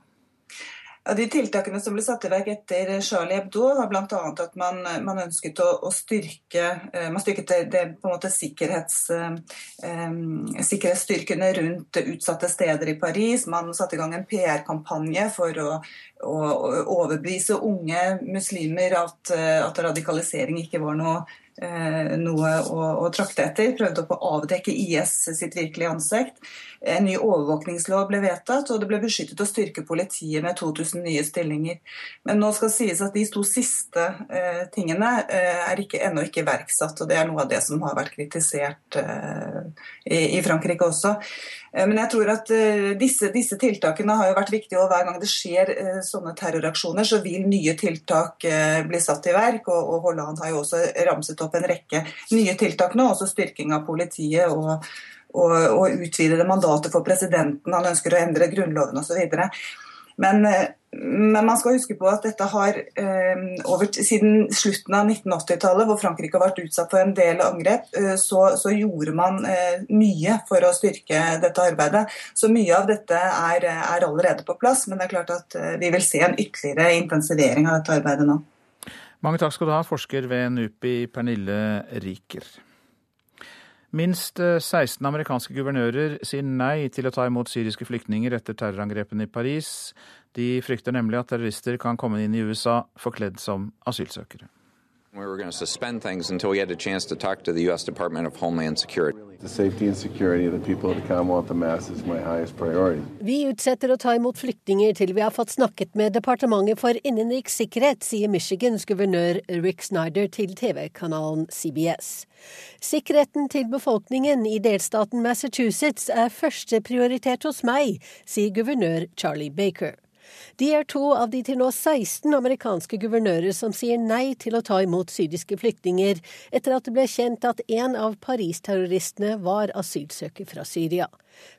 De tiltakene som ble satt i verk etter Charlie Hebdo, var bl.a. at man, man, ønsket å, å styrke Man styrket det, det, på en måte sikkerhets, eh, sikkerhetsstyrkene rundt utsatte steder i Paris. Man satte i gang en PR-kampanje for å, å, overbevise unge muslimer at, at radikalisering ikke var noe Eh, noe å, å, trakte etter. Prøvde å avdekke IS sitt virkelige ansikt. En ny overvåkningslov ble vedtatt, og det ble beskyttet å styrke politiet med 2000 nye stillinger. Men nå skal sies at de to siste eh, tingene eh, er ennå ikke iverksatt, og det er noe av det som har vært kritisert eh, i, Frankrike også. Eh, men jeg tror at eh, disse, disse, tiltakene har jo vært viktige, og hver gang det skjer sånne terroraksjoner, så vil nye tiltak bli satt i verk. og, og Holland har jo også ramset opp en rekke nye tiltak nå, også styrking av politiet og, og, og utvidede mandatet for presidenten. Han ønsker å endre grunnloven osv. Men, men man skal huske på at dette har eh, over, Siden slutten av 1980-tallet, hvor Frankrike har vært utsatt for en del angrep, eh, så, så, gjorde man eh, mye for å styrke dette arbeidet. Så mye av dette er, er allerede på plass, men det er klart at eh, vi vil se en ytterligere intensivering av dette arbeidet nå. Mange takk skal du ha, forsker ved NUPI Pernille Riker. Minst 16 eh, amerikanske guvernører sier nei til å ta imot syriske flyktninger etter terrorangrepene i Paris. De frykter nemlig at terrorister kan komme inn i USA forkledd som asylsøkere. We were going to suspend things until we had a chance to talk to the U.S. Department of Homeland Security. The safety and security of the people of the Commonwealth of Mass is my highest priority. Vi utsetter å ta imot flyktninger til vi har fått snakket med Departementet for innenriks sikkerhet, sier Michigans guvernør Rick Snyder til TV-kanalen CBS. Sikkerheten til befolkningen i delstaten Massachusetts er første prioritet hos meg, sier guvernør Charlie Baker. De er to av de til nå 16 amerikanske guvernører som sier nei til å ta imot syriske flyktninger, etter at det ble kjent at en av Paris-terroristene var asylsøker fra Syria.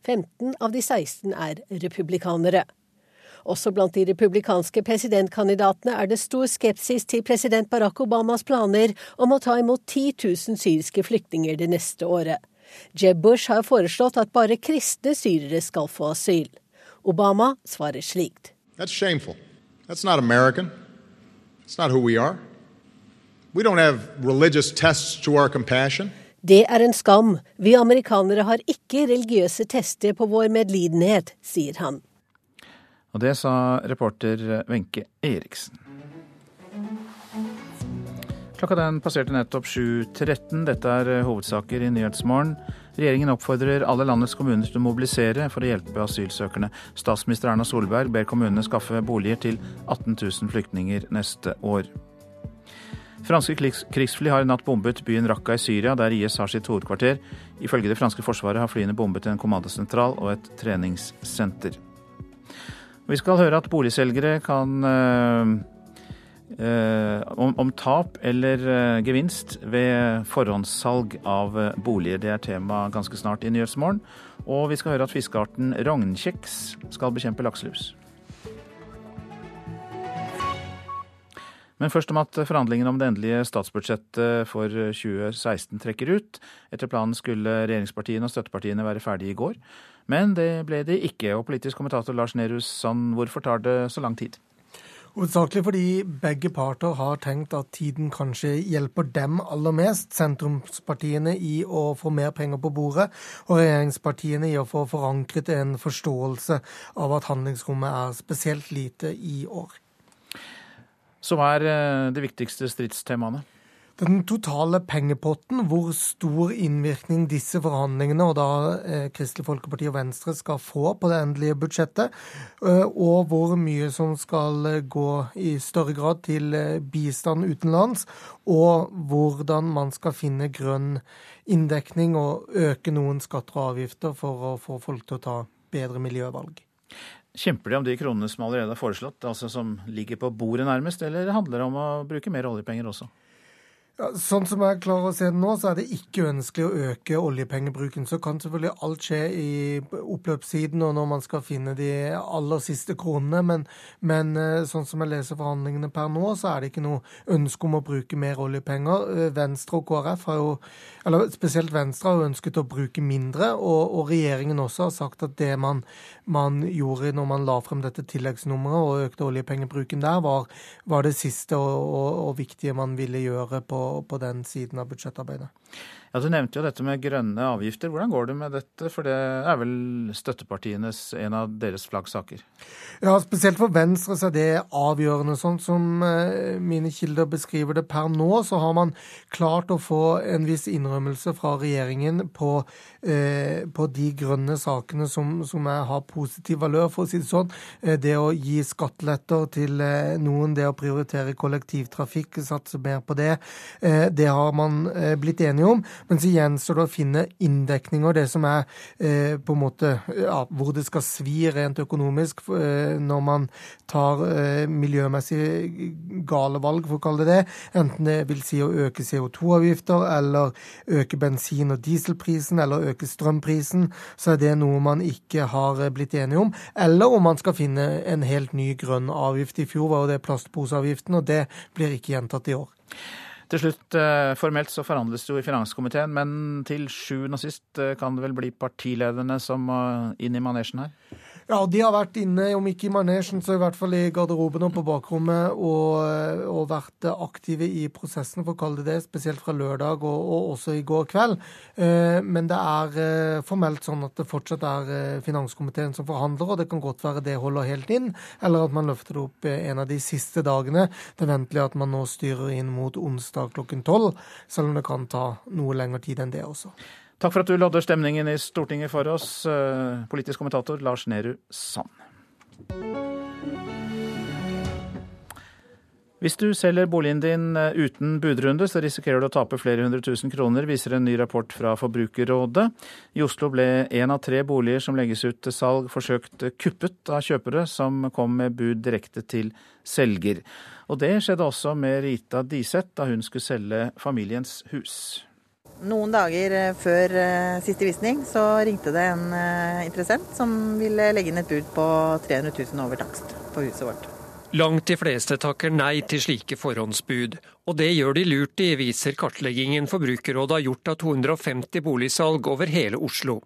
15 av de 16 er republikanere. Også blant de republikanske presidentkandidatene er det stor skepsis til president Barack Obamas planer om å ta imot 10 000 syriske flyktninger det neste året. Jeb Bush har foreslått at bare kristne syrere skal få asyl. Obama svarer slikt. That's shameful. That's not American. It's not who we are. We don't have religious tests to our compassion. Det er en skam. Vi amerikanere har ikke religiøse tester på vår medlidenhet, sier han. Og det sa reporter Wenche Eriksen. Klokka den passerte nettopp 7.13. Dette er hovedsaker i Nyhetsmorgen. Regjeringen oppfordrer alle landets kommuner til å mobilisere for å hjelpe asylsøkerne. Statsminister Erna Solberg ber kommunene skaffe boliger til 18 000 flyktninger neste år. Franske krigsfly har i natt bombet byen Raqqa i Syria, der IS har sitt hovedkvarter. Ifølge det franske forsvaret har flyene bombet en kommandosentral og et treningssenter. Vi skal høre at boligselgere kan øh, om, om, tap eller øh, gevinst ved forhåndssalg av boliger. Det er tema ganske snart i Nyhetsmorgen. Og vi skal høre at fiskearten rognkjeks skal bekjempe lakselus. Men først om at forhandlingene om det endelige statsbudsjettet for 2016 trekker ut. Etter planen skulle regjeringspartiene og støttepartiene være ferdige i går. Men det ble de ikke. Og politisk kommentator Lars Nehru Sand, hvorfor tar det så lang tid? Hovedsakelig fordi begge parter har tenkt at tiden kanskje hjelper dem aller mest. Sentrumspartiene i å få mer penger på bordet, og regjeringspartiene i å få forankret en forståelse av at handlingsrommet er spesielt lite i år. Hva er eh, de viktigste stridstemaene? Den totale pengepotten, hvor stor innvirkning disse forhandlingene og da eh, Kristelig Folkeparti og Venstre skal få på det endelige budsjettet, eh, og hvor mye som skal eh, gå i større grad til bistand utenlands, og hvordan man skal finne grønn inndekning og øke noen skatter og avgifter for å få folk til å ta bedre miljøvalg. Kjemper de om de kronene som allerede er foreslått, altså som ligger på bordet nærmest, eller handler det om å bruke mer oljepenger også? Ja, sånn som jeg klarer å se det nå, så er det ikke ønskelig å øke oljepengebruken. Så kan selvfølgelig alt skje i oppløpssiden og når man skal finne de aller siste kronene. Men, men, eh, sånn som jeg leser forhandlingene per nå, så er det ikke noe ønske om å bruke mer oljepenger. Eh, Venstre og KrF har jo, eller spesielt Venstre har jo ønsket å bruke mindre. Og, og regjeringen også har sagt at det man, man, gjorde når man la frem dette tilleggsnummeret og økte oljepengebruken der, var, var det siste og, og, og viktige man ville gjøre på på, den siden av budsjettarbeidet. Ja, Du nevnte jo dette med grønne avgifter. Hvordan går det med dette? For det er vel støttepartienes en av deres flaggsaker? Ja, spesielt for Venstre så er det avgjørende. Sånn som eh, mine kilder beskriver det per nå, så har man klart å få en viss innrømmelse fra regjeringen på, eh, på de grønne sakene som, som er, har positiv valør, for å si det sånn. Eh, det å gi skatteletter til eh, noen, det å prioritere kollektivtrafikk, satse mer på det. Eh, det har man blitt enige om. Men så gjenstår det å finne inndekninger, det som er eh, på en måte ja, hvor det skal svi rent økonomisk eh, når man tar eh, miljømessig gale valg, for å kalle det det. Enten det vil si å øke CO2-avgifter, eller øke bensin- og dieselprisen, eller øke strømprisen, så er det noe man ikke har eh, blitt enige om. Eller om man skal finne en helt ny grønn avgift. I fjor var jo det plastposeavgiften, og det blir ikke gjentatt i år. Til slutt, eh, formelt så forhandles det jo i finanskomiteen, men til sjuende og sist eh, kan det vel bli partilederne som må inn i manesjen her? Ja, de har vært inne, om ikke i manesjen, så i hvert fall i garderoben og på bakrommet, og, og vært aktive i prosessen, for å kalle det det, spesielt fra lørdag og, og også i går kveld. Eh, men det er eh, formelt sånn at det fortsatt er eh, finanskomiteen som forhandler, og det kan godt være det holder helt inn, eller at man løfter det opp en av de siste dagene. Det er ventelig at man nå styrer inn mot onsdag klokken tolv, selv om det kan ta noe lengre tid enn det også. Takk for at du lodder stemningen i Stortinget for oss, eh, politisk kommentator Lars Nehru Sand. Hvis du selger boligen din eh, uten budrunde, så risikerer du å tape flere hundre tusen kroner, viser en ny rapport fra Forbrukerrådet. I Oslo ble én av tre boliger som legges ut til salg, forsøkt kuppet av kjøpere som kom med bud direkte til selger. Og det skjedde også med Rita Diseth da hun skulle selge familiens hus. Noen dager eh, før eh, siste visning så ringte det en eh, interessent som ville legge inn et bud på 300 000 over takst på huset vårt. Langt de fleste takker nei til slike forhåndsbud, og det gjør de lurt i, viser kartleggingen Forbrukerrådet har gjort av 250 boligsalg over hele Oslo.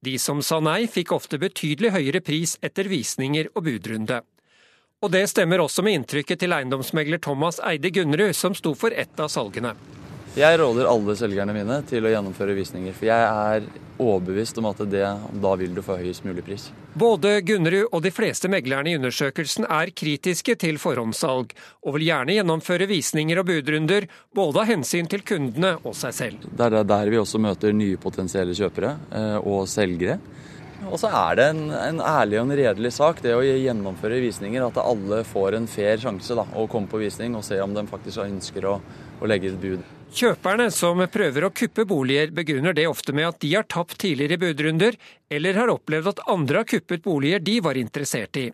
De som sa nei, fikk ofte betydelig høyere pris etter visninger og budrunde. Og det stemmer også med inntrykket til eiendomsmegler Thomas Eide Gunnerud, som sto for ett av salgene. Jeg råder alle selgerne mine til å gjennomføre visninger, for jeg er overbevist om at det, da vil du få høyest mulig pris. Både Gunnerud og de fleste meglerne i undersøkelsen er kritiske til forhåndssalg, og vil gjerne gjennomføre visninger og budrunder, både av hensyn til kundene og seg selv. Det er der vi også møter nye potensielle kjøpere eh, og selgere. Og så er det en, en, ærlig og en redelig sak det å gjennomføre visninger. At alle får en fair sjanse da, å komme på visning og se om de faktisk ønsker å, å legge et bud. Kjøperne som prøver å kuppe boliger, begrunner det ofte med at de har tapt tidligere budrunder, eller har opplevd at andre har kuppet boliger de var interessert i.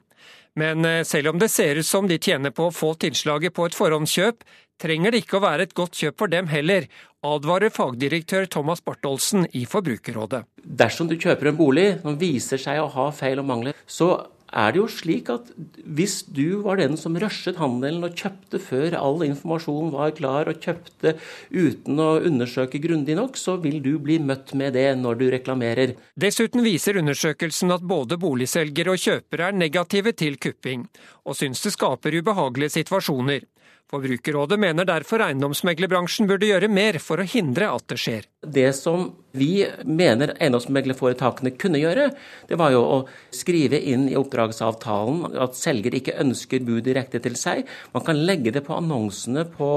Men eh, selv om det ser ut som de tjener på å få tilslaget på et forhåndskjøp, trenger det ikke å være et godt kjøp for dem heller, advarer fagdirektør Thomas Bartholsen i Forbrukerrådet. Dersom du kjøper en bolig som viser seg å ha feil og mangler, så er det jo slik at hvis du var den som rushet handelen og kjøpte før all informasjon var klar, og kjøpte uten å undersøke grundig nok, så vil du bli møtt med det når du reklamerer. Dessuten viser undersøkelsen at både boligselgere og kjøpere er negative til kupping, og syns det skaper ubehagelige situasjoner. Forbrukerrådet mener derfor eiendomsmeglerbransjen burde gjøre mer for å hindre at det skjer. Det som vi mener eiendomsmeglerforetakene kunne gjøre, det var jo å skrive inn i oppdragsavtalen at selger ikke ønsker bud direkte til seg. Man kan legge det på annonsene på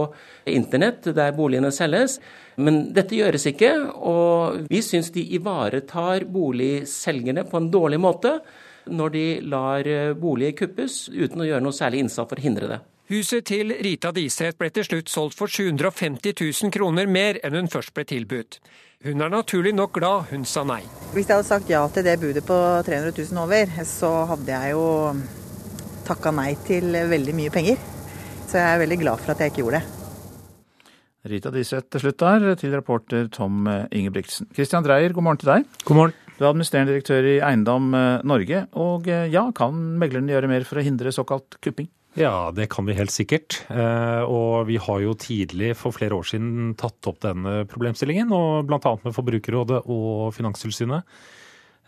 internett der boligene selges. Men dette gjøres ikke, og vi syns de ivaretar boligselgerne på en dårlig måte når de lar boliger kuppes uten å gjøre noe særlig innsats for å hindre det. Huset til Rita Diseth ble til slutt solgt for 750 000 kroner mer enn hun først ble tilbudt. Hun er naturlig nok glad hun sa nei. Hvis jeg hadde sagt ja til det budet på 300 000 over, så hadde jeg jo takka nei til veldig mye penger. Så jeg er veldig glad for at jeg ikke gjorde det. Rita Diseth til slutt der, til reporter Tom Ingebrigtsen. Christian Dreyer, god morgen til deg. God morgen. Du er administrerende direktør i Eiendom Norge. Og ja, kan meglerne gjøre mer for å hindre såkalt kupping? Ja, det kan vi helt sikkert. Og vi har jo tidlig for flere år siden tatt opp denne problemstillingen, og bl.a. med Forbrukerrådet og Finanstilsynet.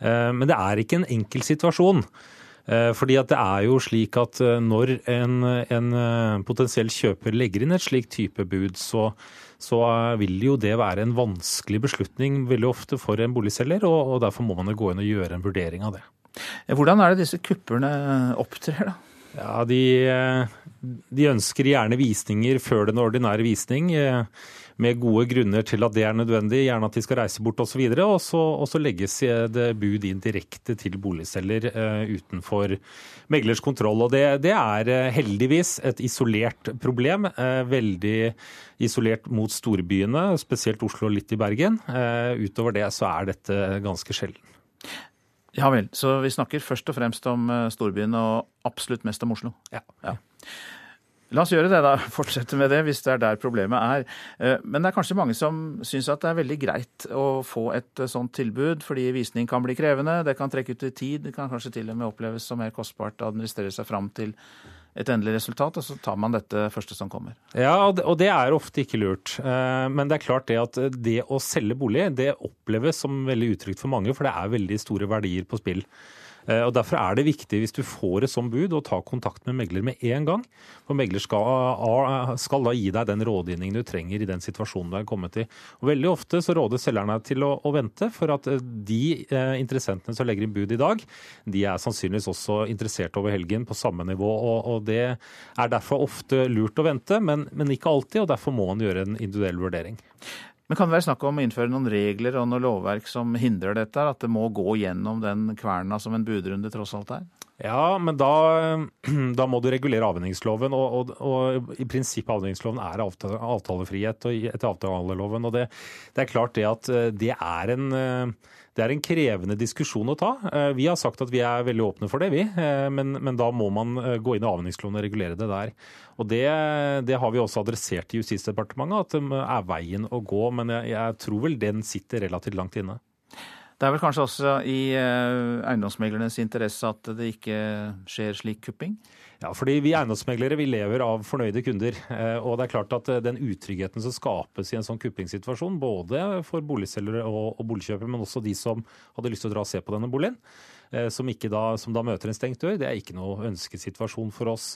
Men det er ikke en enkel situasjon. Fordi at det er jo slik at når en, en potensiell kjøper legger inn et slikt type bud, så, så, vil jo det være en vanskelig beslutning veldig ofte for en boligselger, og, og derfor må man jo gå inn og gjøre en vurdering av det. Hvordan er det disse kupperne opptrer, da? Ja, de, de, ønsker gjerne visninger før den ordinære visning, med gode grunner til at det er nødvendig, gjerne at de skal reise bort osv. Og, så og så legges det bud inn direkte til boligselger utenfor meglers kontroll. Og det, det, er heldigvis et isolert problem. Veldig isolert mot storbyene, spesielt Oslo og litt i Bergen. Utover det så er dette ganske sjelden. Ja vel. Så vi snakker først og fremst om storbyen og absolutt mest om Oslo? Ja. ja. La oss gjøre det, da. [LAUGHS] Fortsette med det, hvis det er der problemet er. Men det er kanskje mange som syns at det er veldig greit å få et sånt tilbud, fordi visning kan bli krevende, det kan trekke ut i tid, det kan kanskje til og med oppleves som mer kostbart å administrere seg fram til et endelig resultat, og så tar man dette første som kommer. Ja, og det er ofte ikke lurt. Men det er klart det at det å selge bolig, det oppleves som veldig utrygt for mange, for det er veldig store verdier på spill. Og Derfor er det viktig hvis du får et sånt bud, å ta kontakt med megler med en gang. For megler skal, skal, da gi deg den rådgivningen du trenger i den situasjonen du er kommet i. Og Veldig ofte så råder selgerne til å, å, vente, for at de eh, interessentene som legger inn bud i dag, de er sannsynligvis også interessert over helgen på samme nivå. Og, og Det er derfor ofte lurt å vente, men, men ikke alltid, og derfor må man gjøre en individuell vurdering. Men kan det være snakk om å innføre noen regler og noe lovverk som hindrer dette? At det må gå gjennom den kverna som en budrunde tross alt er? Ja, men da, [CLEARS THROAT] da, må du regulere avhendingsloven. Og, og, og, i prinsippet avhendingsloven er avtale, avtalefrihet etter avtaleloven. Og det, det, er klart det at eh, det er, en, eh, det er en krevende diskusjon å ta. Eh, vi har sagt at vi er veldig åpne for det, vi. Men, men da må man gå inn i avhendingsloven og regulere det der. Og det, det, har vi også adressert i Justisdepartementet, at det er veien å gå. Men jeg, jeg tror vel den sitter relativt langt inne. Det er vel kanskje også i eh, eiendomsmeglernes interesse at det ikke skjer slik kupping? Ja, fordi vi eiendomsmeglere vi lever av fornøyde kunder. Eh, og det er klart at eh, den utryggheten som skapes i en sånn kuppingssituasjon, både for boligselgere og boligkjøpere, men også de som hadde lyst til å dra og se på denne boligen, som, da, som da møter en stengt dør, det er ikke noe ønskesituasjon for oss.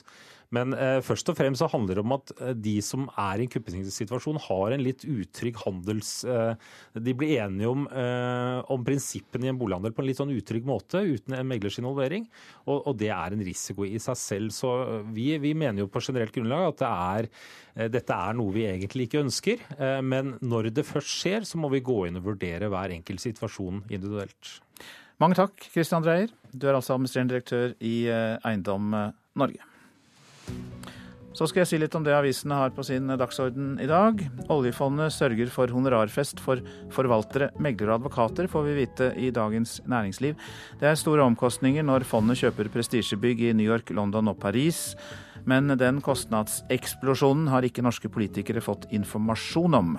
Men eh, først og fremst så handler det om at eh, de som er i en kuppesituasjon, har en litt utrygg handels... Eh, de blir enige om, eh, om, prinsippene i en bolighandel på en litt sånn utrygg måte, uten en meglers involvering. Og, og, det er en risiko i seg selv. Så eh, vi, vi mener jo på generelt grunnlag at det er, eh, dette er noe vi egentlig ikke ønsker. Men når det først skjer, så må vi gå inn og vurdere hver enkelt situasjon individuelt. Mange takk, Christian Dreyer. Du er altså administrerende direktør i Eiendom Norge. Så skal jeg si litt om det avisene har på sin dagsorden i dag. Oljefondet sørger for honorarfest for forvaltere, meglere og advokater, får vi vite i Dagens Næringsliv. Det er store omkostninger når fondet kjøper prestisjebygg i New York, London og Paris. Men den kostnadseksplosjonen har ikke norske politikere fått informasjon om.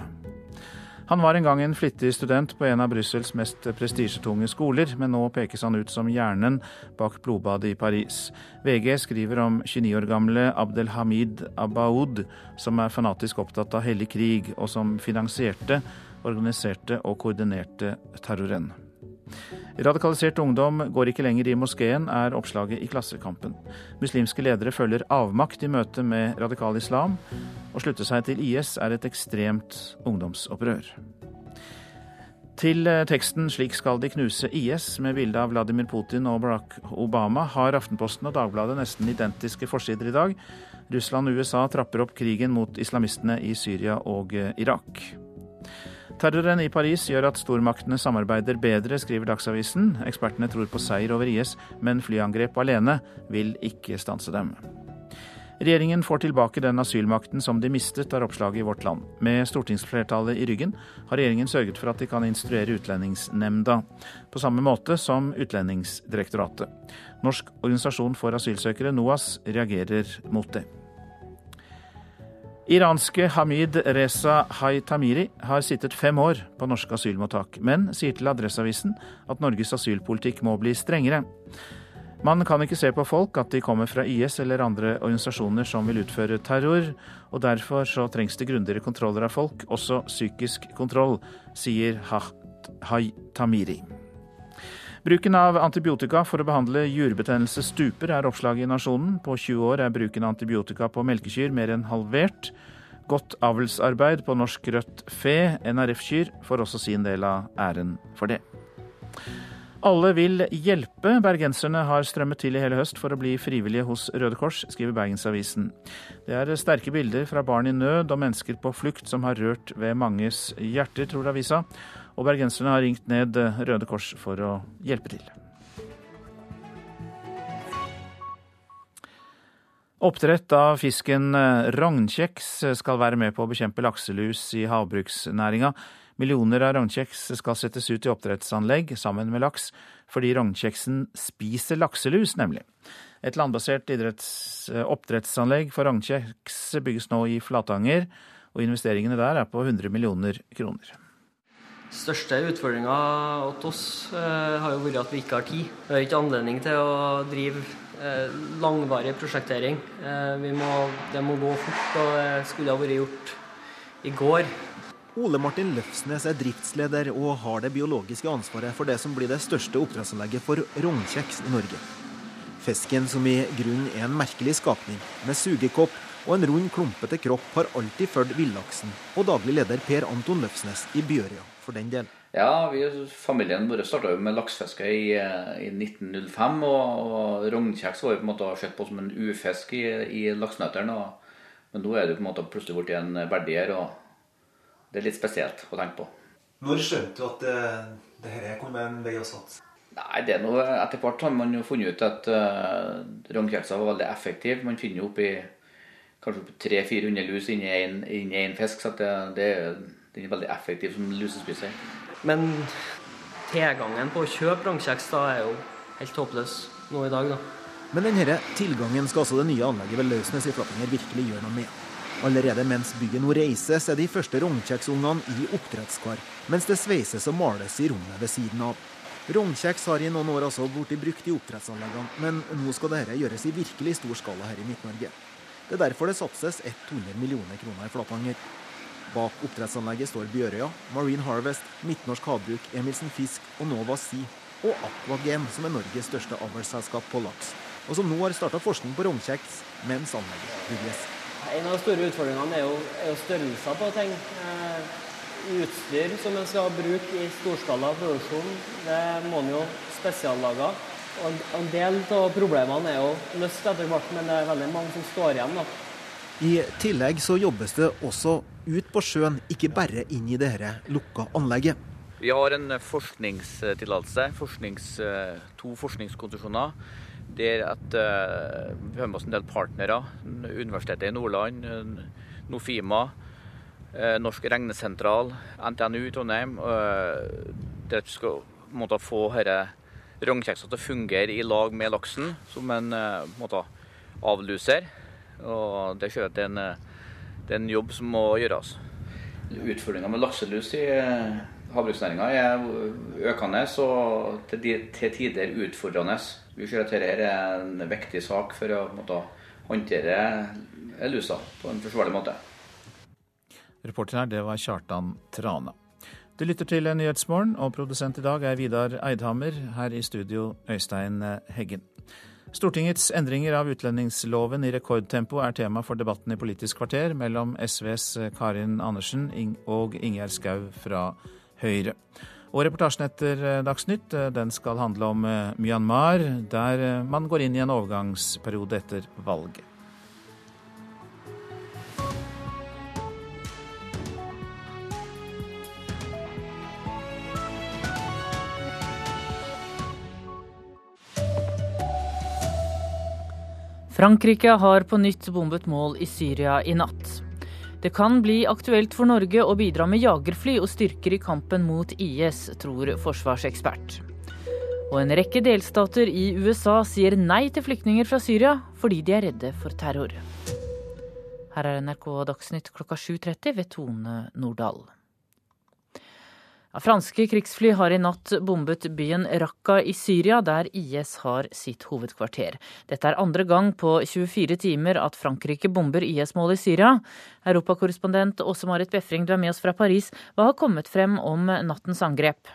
Han var en gang en flittig student på en av Brussels mest prestisjetunge skoler, men nå pekes han ut som hjernen bak blodbadet i Paris. VG skriver om 29 år gamle Abdelhamid Abaoud, som er fanatisk opptatt av hellig krig, og som finansierte, organiserte og koordinerte terroren. Radikalisert ungdom går ikke lenger i moskeen, er oppslaget i Klassekampen. Muslimske ledere følger avmakt i møte med radikal islam. Å slutte seg til IS er et ekstremt ungdomsopprør. Til eh, teksten 'Slik skal de knuse IS' med bilde av Vladimir Putin og Barack Obama har Aftenposten og Dagbladet nesten identiske forsider i dag. Russland og USA trapper opp krigen mot islamistene i Syria og eh, Irak. Terroren i Paris gjør at stormaktene samarbeider bedre, skriver Dagsavisen. Ekspertene tror på seier over IS, men flyangrep alene vil ikke stanse dem. Regjeringen får tilbake den asylmakten som de mistet, er oppslaget i Vårt Land. Med stortingsflertallet i ryggen har regjeringen sørget for at de kan instruere Utlendingsnemnda, på samme måte som Utlendingsdirektoratet. Norsk organisasjon for asylsøkere, NOAS, reagerer mot det. Iranske Hamid Reza Haitamiri har sittet fem år på norske asylmottak, men sier til Adresseavisen at Norges asylpolitikk må bli strengere. Man kan ikke se på folk at de kommer fra IS eller andre organisasjoner som vil utføre terror, og derfor så trengs det grundigere kontroller av folk, også psykisk kontroll, sier Haitamiri. Bruken av antibiotika for å behandle jurbetennelse stuper, er oppslaget i Nasjonen. På 20 år er bruken av antibiotika på melkekyr mer enn halvert. Godt avlsarbeid på norsk rødt fe, NRF-kyr, får også sin del av æren for det. Alle vil hjelpe. Bergenserne har strømmet til i hele høst for å bli frivillige hos Røde Kors, skriver Bergensavisen. Det er sterke bilder fra barn i nød og mennesker på flukt som har rørt ved manges hjerter, tror avisa og bergenserne har ringt ned Røde Kors for å hjelpe til. Oppdrett av fisken rognkjeks skal være med på å bekjempe lakselus i havbruksnæringa. Millioner av rognkjeks skal settes ut i oppdrettsanlegg sammen med laks, fordi rognkjeksen spiser lakselus, nemlig. Et landbasert oppdrettsanlegg for rognkjeks bygges nå i Flatanger, og investeringene der er på 100 millioner kroner største utfordringa hos oss eh, har jo vært at vi ikke har tid. Vi har ikke anledning til å drive eh, langvarig prosjektering. Eh, må, det må gå fort, og det skulle ha vært gjort i går. Ole Martin Løfsnes er driftsleder og har det biologiske ansvaret for det som blir det største oppdrettsanlegget for rognkjeks i Norge. Fisken, som i grunnen er en merkelig skapning, med sugekopp og en rund, klumpete kropp, har alltid fulgt villaksen, og daglig leder Per Anton Løfsnes i Bjørøya for den del? Ja, vi, familien vår starta med laksefiske i, i, 1905. Og, og rognkjeks var jo på en måte sett på som en ufisk i, i laksenøttene. Men nå er det på en måte plutselig blitt en verdier, og det er litt spesielt å tenke på. Når skjønte du at det, det her kunne være en vei å satse? Nei, det er noe, Etter hvert har man jo funnet ut at uh, rognkjekser var veldig effektive. Man finner jo oppi kanskje 300-400 lus inni én fisk, så det, det, den er veldig effektiv som lusespiser. Men tilgangen på å kjøpe rognkjeks er jo helt håpløs nå i dag, da. Men denne tilgangen skal altså det nye anlegget ved Lausnes i Flattinger virkelig gjøre noe med. Allerede mens bygget nå reises, er de første rognkjeksungene i oppdrettskar, mens det sveises og males i rommet ved siden av. Rognkjeks har i noen år altså blitt brukt i oppdrettsanleggene, men nå skal dette gjøres i virkelig stor skala her i Midt-Norge. Det er derfor det satses 100 millioner kroner i Flatanger. Bak oppdrettsanlegget står Bjørøya, Marine Harvest, Midtnorsk Havbruk, Emilsen Fisk og Nova Sea, og Aquagen, som er Norges største avlsselskap på laks, og som nå har starta forskning på rognkjeks mens anlegget bygges. En av de store utfordringene er jo, er jo størrelser på ting. Eh, utstyr som en skal bruke i storskala produksjon, det må en jo spesiallage. Og en del av problemene er jo løst etter hvert, men det er veldig mange som står igjen. da. I tillegg så jobbes det også ut på sjøen, ikke bare inn i dette lukka anlegget. Vi har en forskningstillatelse, forsknings, to forskningskonsesjoner. Der at uh, vi har med oss en del partnere. Universitetet i Nordland, Nofima, uh, Norsk regnesentral, NTNU i Trondheim. Der vi skal måtte, få disse rognkjeksene til å fungere i lag med laksen som en måtte, avluser. Og det er klart det er, en, det er en jobb som må gjøres. Utfordringa med lakselus i havbruksnæringa er økende og til, tider utfordrende. Vi ser at dette er en viktig sak for å måtte, håndtere lusa på en forsvarlig måte. Reporter her, det var Kjartan Trane. Du lytter til Nyhetsmorgen, og produsent i dag er Vidar Eidhammer. Her i studio Øystein Heggen. Stortingets endringer av utlendingsloven i rekordtempo er tema for debatten i Politisk kvarter mellom SVs Karin Andersen og Ingjerd Schou fra Høyre. Og reportasjen etter Dagsnytt den skal handle om Myanmar, der man går inn i en overgangsperiode etter valget. Frankrike har på nytt bombet mål i Syria i natt. Det kan bli aktuelt for Norge å bidra med jagerfly og styrker i kampen mot IS, tror forsvarsekspert. Og en rekke delstater i USA sier nei til flyktninger fra Syria fordi de er redde for terror. Her er NRK Dagsnytt klokka 7.30 ved Tone Nordahl. Franske krigsfly har i natt bombet byen Raqqa i Syria, der IS har sitt hovedkvarter. Dette er andre gang på 24 timer at Frankrike bomber IS-mål i Syria. Europakorrespondent Åse Marit Befring, du er med oss fra Paris. Hva har kommet frem om nattens angrep?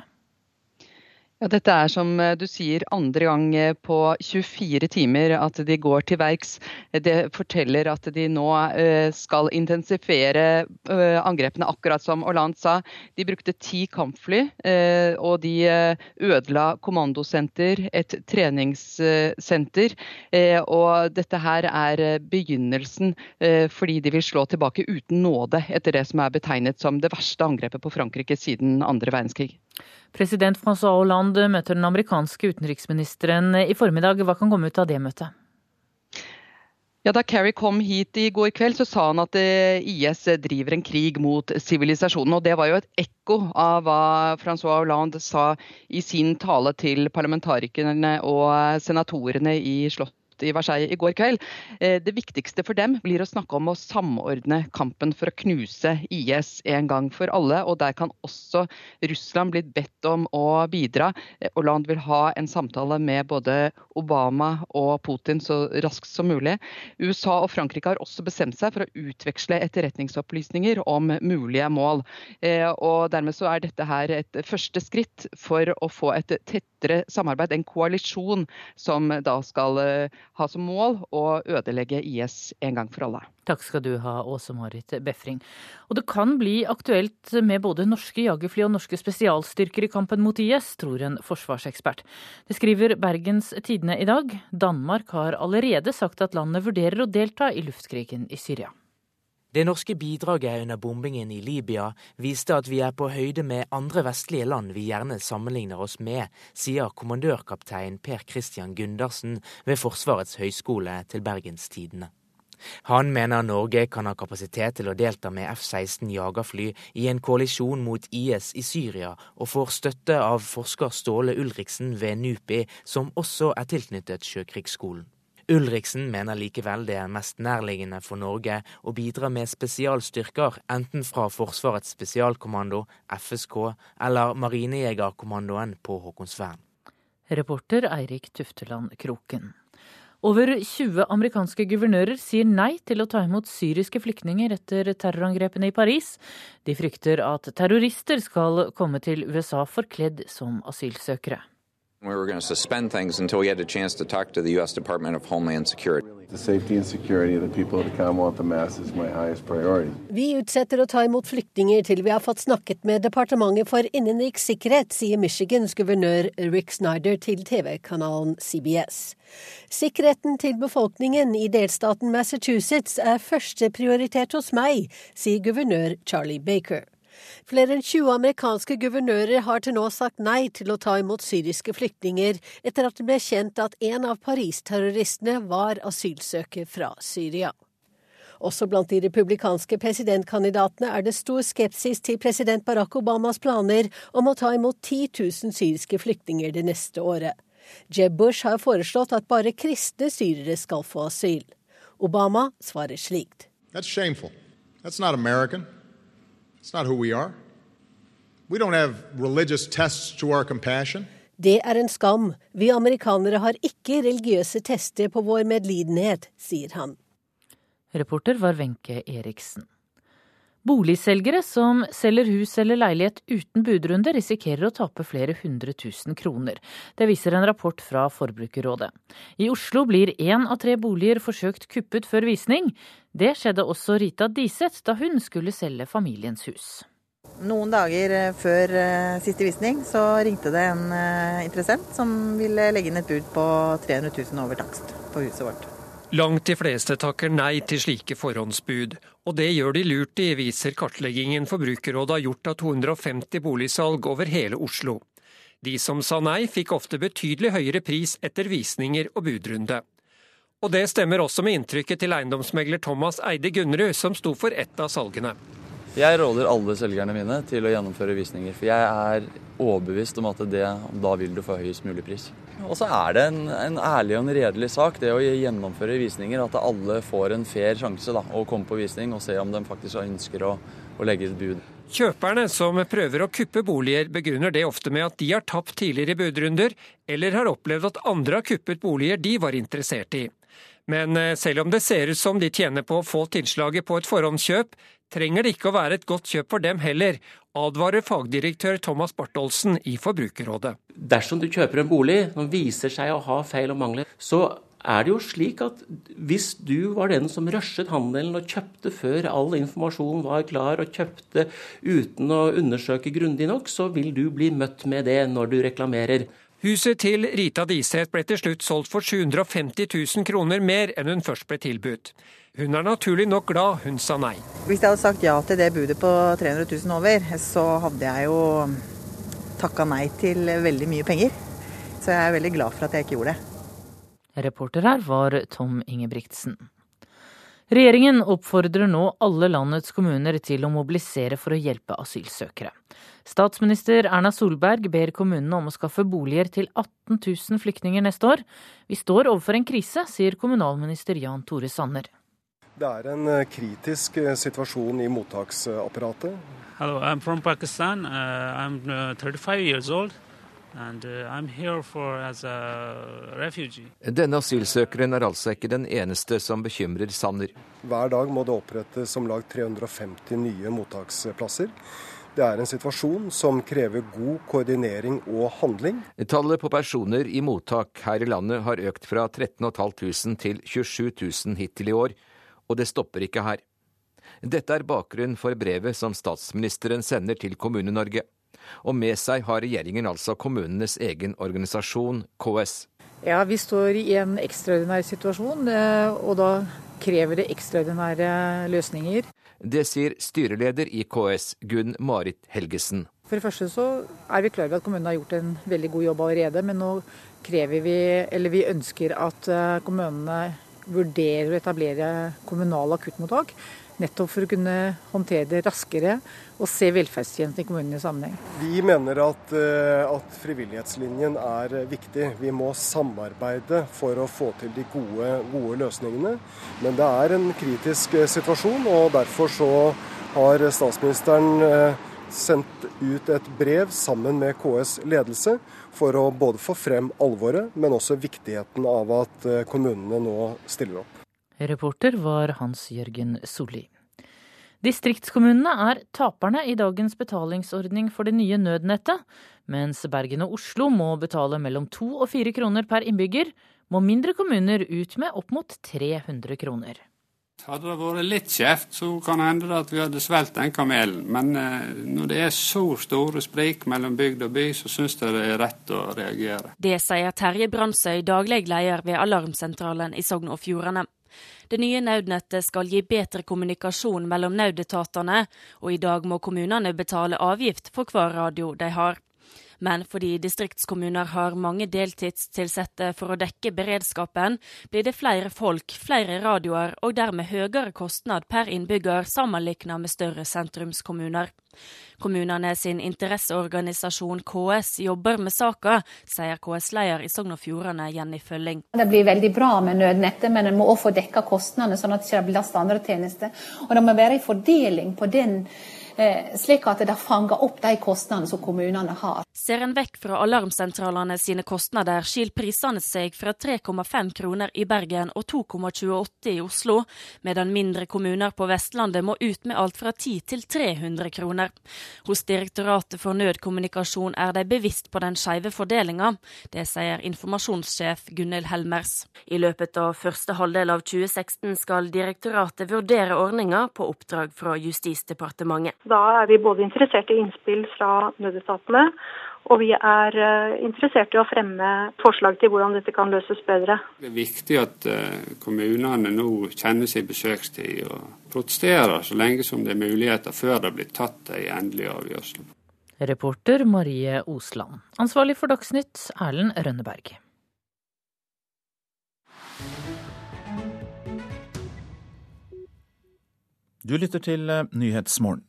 Ja, Dette er som du sier andre gang på 24 timer at de går til verks. Det forteller at de nå skal intensifere angrepene, akkurat som Hollande sa. De brukte ti kampfly, og de ødela kommandosenter, et treningssenter. Og dette her er begynnelsen, fordi de vil slå tilbake uten nåde etter det som er betegnet som det verste angrepet på Frankrike siden andre verdenskrig. President Francois Hollande møter den amerikanske utenriksministeren i formiddag. Hva kan komme ut av det møtet? Ja, Da Kerry kom hit i går kveld, så sa han at IS driver en krig mot sivilisasjonen. Og det var jo et ekko av hva Francois Hollande sa i sin tale til parlamentarikerne og senatorene i Slottet i Versailles i går kveld. Det viktigste for dem blir å snakke om å samordne kampen for å knuse IS en gang for alle. og Der kan også Russland blitt bedt om å bidra. Hollande vil ha en samtale med både Obama og Putin så raskt som mulig. USA og Frankrike har også bestemt seg for å utveksle etterretningsopplysninger om mulige mål. og Dermed så er dette her et første skritt for å få et tettere samarbeid, en koalisjon som da skal ha som mål å ødelegge IS en gang for alle. Takk skal du ha, Åse Marit Befring. Og det kan bli aktuelt med både norske jagerfly og norske spesialstyrker i kampen mot IS, tror en forsvarsekspert. Det skriver Bergens Tidende i dag. Danmark har allerede sagt at landet vurderer å delta i luftkrigen i Syria. Det norske bidraget under bombingen i Libya viste at vi er på høyde med andre vestlige land vi gjerne sammenligner oss med, sier kommandørkaptein Per Christian Gundersen ved Forsvarets høgskole til Bergenstidene. Han mener Norge kan ha kapasitet til å delta med F-16 jagerfly i en koalisjon mot IS i Syria, og får støtte av forsker Ståle Ulriksen ved NUPI, som også er tilknyttet Sjøkrigsskolen. Ulriksen mener likevel det er mest nærliggende for Norge å bidra med spesialstyrker, enten fra Forsvarets spesialkommando, FSK, eller Marinejegerkommandoen på Håkonsvern. Reporter Eirik Tufteland Kroken. Over 20 amerikanske guvernører sier nei til å ta imot syriske flyktninger etter terrorangrepene i Paris. De frykter at terrorister skal komme til USA forkledd som asylsøkere. We were going to suspend things until we had a chance to talk to the U.S. Department of Homeland Security. The safety and security of the people of the Commonwealth the Mass is my highest priority. Vi utsetter å ta imot flyktninger til vi har fått snakket med Departementet for innenriks sikkerhet, sier Michigans guvernør Rick Snyder til TV-kanalen CBS. Sikkerheten til befolkningen i delstaten Massachusetts er første prioritet hos meg, sier guvernør Charlie Baker. Flere enn 20 amerikanske guvernører har til nå sagt nei til å ta imot syriske flyktninger, etter at det ble kjent at en av Paris-terroristene var asylsøker fra Syria. Også blant de republikanske presidentkandidatene er det stor skepsis til president Barack Obamas planer om å ta imot 10 000 syriske flyktninger det neste året. Jeb Bush har foreslått at bare kristne syrere skal få asyl. Obama svarer slikt. That's shameful. That's not American. It's not who we are. We don't have religious tests to our compassion. Det er en skam. Vi amerikanere har ikke religiøse tester på vår medlidenhet, sier han. Reporter var Wenche Eriksen. Boligselgere som selger hus eller leilighet uten budrunde, risikerer å tape flere hundre tusen kroner. Det viser en rapport fra Forbrukerrådet. I Oslo blir én av tre boliger forsøkt kuppet før visning. Det skjedde også Rita Diseth da hun skulle selge familiens hus. Noen dager eh, før eh, siste visning så ringte det en eh, interessent som ville legge inn et bud på 300 000 over takst på huset vårt. Langt de fleste takker nei til slike forhåndsbud, og det gjør de lurt i, viser kartleggingen Forbrukerrådet har gjort av 250 boligsalg over hele Oslo. De som sa nei, fikk ofte betydelig høyere pris etter visninger og budrunde. Og det stemmer også med inntrykket til eiendomsmegler Thomas Eide Gunnerud, som sto for ett av salgene. Jeg råder alle selgerne mine til å gjennomføre visninger, for jeg er overbevist om at det, da vil du få høyest mulig pris. Og så er det en, en, ærlig og en redelig sak, det å gjennomføre visninger. At alle får en fair sjanse da, å komme på visning og se om de faktisk ønsker å, å legge et bud. Kjøperne som prøver å kuppe boliger, begrunner det ofte med at de har tapt tidligere budrunder, eller har opplevd at andre har kuppet boliger de var interessert i. Men eh, selv om det ser ut som de tjener på å få tilslaget på et forhåndskjøp, trenger det ikke å være et godt kjøp for dem heller, advarer fagdirektør Thomas Bartholsen i Forbrukerrådet. Dersom du kjøper en bolig som viser seg å ha feil og mangler, så er det jo slik at hvis du var den som rushet handelen og kjøpte før all informasjon var klar, og kjøpte uten å undersøke grundig nok, så vil du bli møtt med det når du reklamerer. Huset til Rita Diseth ble til slutt solgt for 750 000 kroner mer enn hun først ble tilbudt. Hun er naturlig nok glad hun sa nei. Hvis jeg hadde sagt ja til det budet på 300 000 over, så hadde jeg jo takka nei til veldig mye penger. Så jeg er veldig glad for at jeg ikke gjorde det. Reporter her var Tom Ingebrigtsen. Regjeringen oppfordrer nå alle landets kommuner til å mobilisere for å hjelpe asylsøkere. Statsminister Erna Solberg ber kommunene om å skaffe boliger til 18 000 flyktninger neste år. Vi står overfor en krise, sier kommunalminister Jan Tore Sanner. Det er en eh, kritisk eh, situasjon i mottaksapparatet. Hello, I'm from Pakistan. Uh, I'm uh, 35 years old. And, uh, I'm here for as a refugee. Denne asylsøkeren er altså ikke den eneste som bekymrer Sanner. Hver dag må det opprettes om lag 350 nye mottaksplasser. Det er en situasjon som krever god koordinering og handling. Tallet på personer i mottak her i landet har økt fra 13 500 til 27 000 hittil i år, og det stopper ikke her. Dette er bakgrunnen for brevet som statsministeren sender til Kommune-Norge. Og med seg har regjeringen altså kommunenes egen organisasjon, KS. Ja, vi står i en ekstraordinær situasjon, eh, og da krever det ekstraordinære løsninger. Det sier styreleder i KS, Gunn Marit Helgesen. For det første så er vi klar over at kommunene har gjort en veldig god jobb allerede, men nå krever vi, eller vi ønsker at eh, kommunene vurderer å etablere kommunale akuttmottak. Nettopp for å kunne håndtere det raskere og se velferdstjenestene i kommunen i sammenheng. Vi mener at, eh, at, frivillighetslinjen er viktig. Vi må samarbeide for å få til de gode, gode løsningene. Men det er en kritisk eh, situasjon, og derfor så har statsministeren eh, sendt ut et brev sammen med KS ledelse for å både få frem alvoret, men også viktigheten av at kommunene nå stiller opp. Reporter var Hans Jørgen Solli. Distriktskommunene er taperne i dagens betalingsordning for det nye nødnettet. Mens Bergen og Oslo må betale mellom to og fire kroner per innbygger, må mindre kommuner ut med opp mot 300 kroner. Hadde det vært litt skjevt, så kan det hende at vi hadde svelget den kamelen. Men eh, når det er så store sprik mellom bygd og by, så syns jeg det er rett å reagere. Det sier Terje Brandsøy, daglig leder ved Alarmsentralen i Sogn og Fjordane. Det nye nødnettet skal gi bedre kommunikasjon mellom nødetatene, og i dag må kommunene betale avgift for hver radio de har. Men fordi distriktskommuner har mange deltidstilsatte for å dekke beredskapen, blir det flere folk, flere radioer og dermed høyere kostnad per innbygger sammenlignet med større sentrumskommuner. Kommunene sin interesseorganisasjon KS jobber med saka, sier KS-leder i Sogn og Fjordane Jenny Følling. Det blir veldig bra med nødnettet, men en må også få dekka kostnadene, sånn at det ikke belaster andre tjenester. Og det må være en fordeling på den slik at det fanger opp de kostnadene som kommunene har. Ser en vekk fra alarmsentralene sine kostnader, skiller prisene seg fra 3,5 kroner i Bergen og 2,28 i Oslo, medan mindre kommuner på Vestlandet må ut med alt fra 10 til 300 kroner. Hos Direktoratet for nødkommunikasjon er de bevisst på den skeive fordelinga. Det sier informasjonssjef Gunhild Helmers. I løpet av første halvdel av 2016 skal direktoratet vurdere ordninga på oppdrag fra Justisdepartementet. Da er vi både interessert i innspill fra nødetatene, og vi er eh, interessert i å fremme forslag til hvordan dette kan løses bedre. Det er viktig at eh, kommunene nå kjenner sin besøkstid og protesterer så lenge som det er muligheter før det blir tatt en endelig avgjørelse. Reporter Marie Osland. Ansvarlig for Dagsnytt, Erlend Rønneberg. Du lytter til eh, Nyhetsmorgen.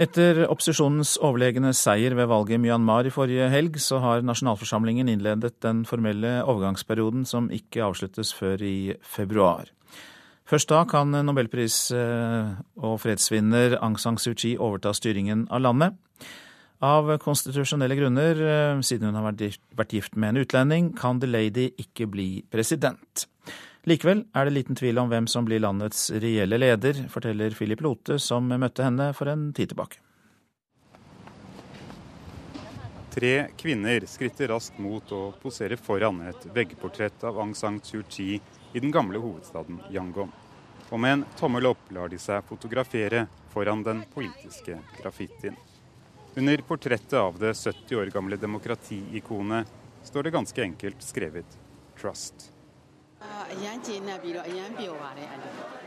Etter opposisjonens overlegne seier ved valget i Myanmar i forrige helg, så har nasjonalforsamlingen innledet den formelle overgangsperioden som ikke avsluttes før i februar. Først da kan nobelpris- eh, og fredsvinner Aung San Suu Kyi overta styringen av landet. Av konstitusjonelle grunner, eh, siden hun har vært gift med en utlending, kan The Lady ikke bli president. Likevel er det liten tvil om hvem som blir landets reelle leder, forteller Philip Lote, som møtte henne for en tid tilbake. Tre kvinner skritter raskt mot og poserer foran et veggportrett av Aung San Suu Kyi i den gamle hovedstaden Yangon. Og med en tommel opp lar de seg fotografere foran den politiske graffitien. Under portrettet av det 70 år gamle demokratiikonet står det ganske enkelt skrevet 'Trust'.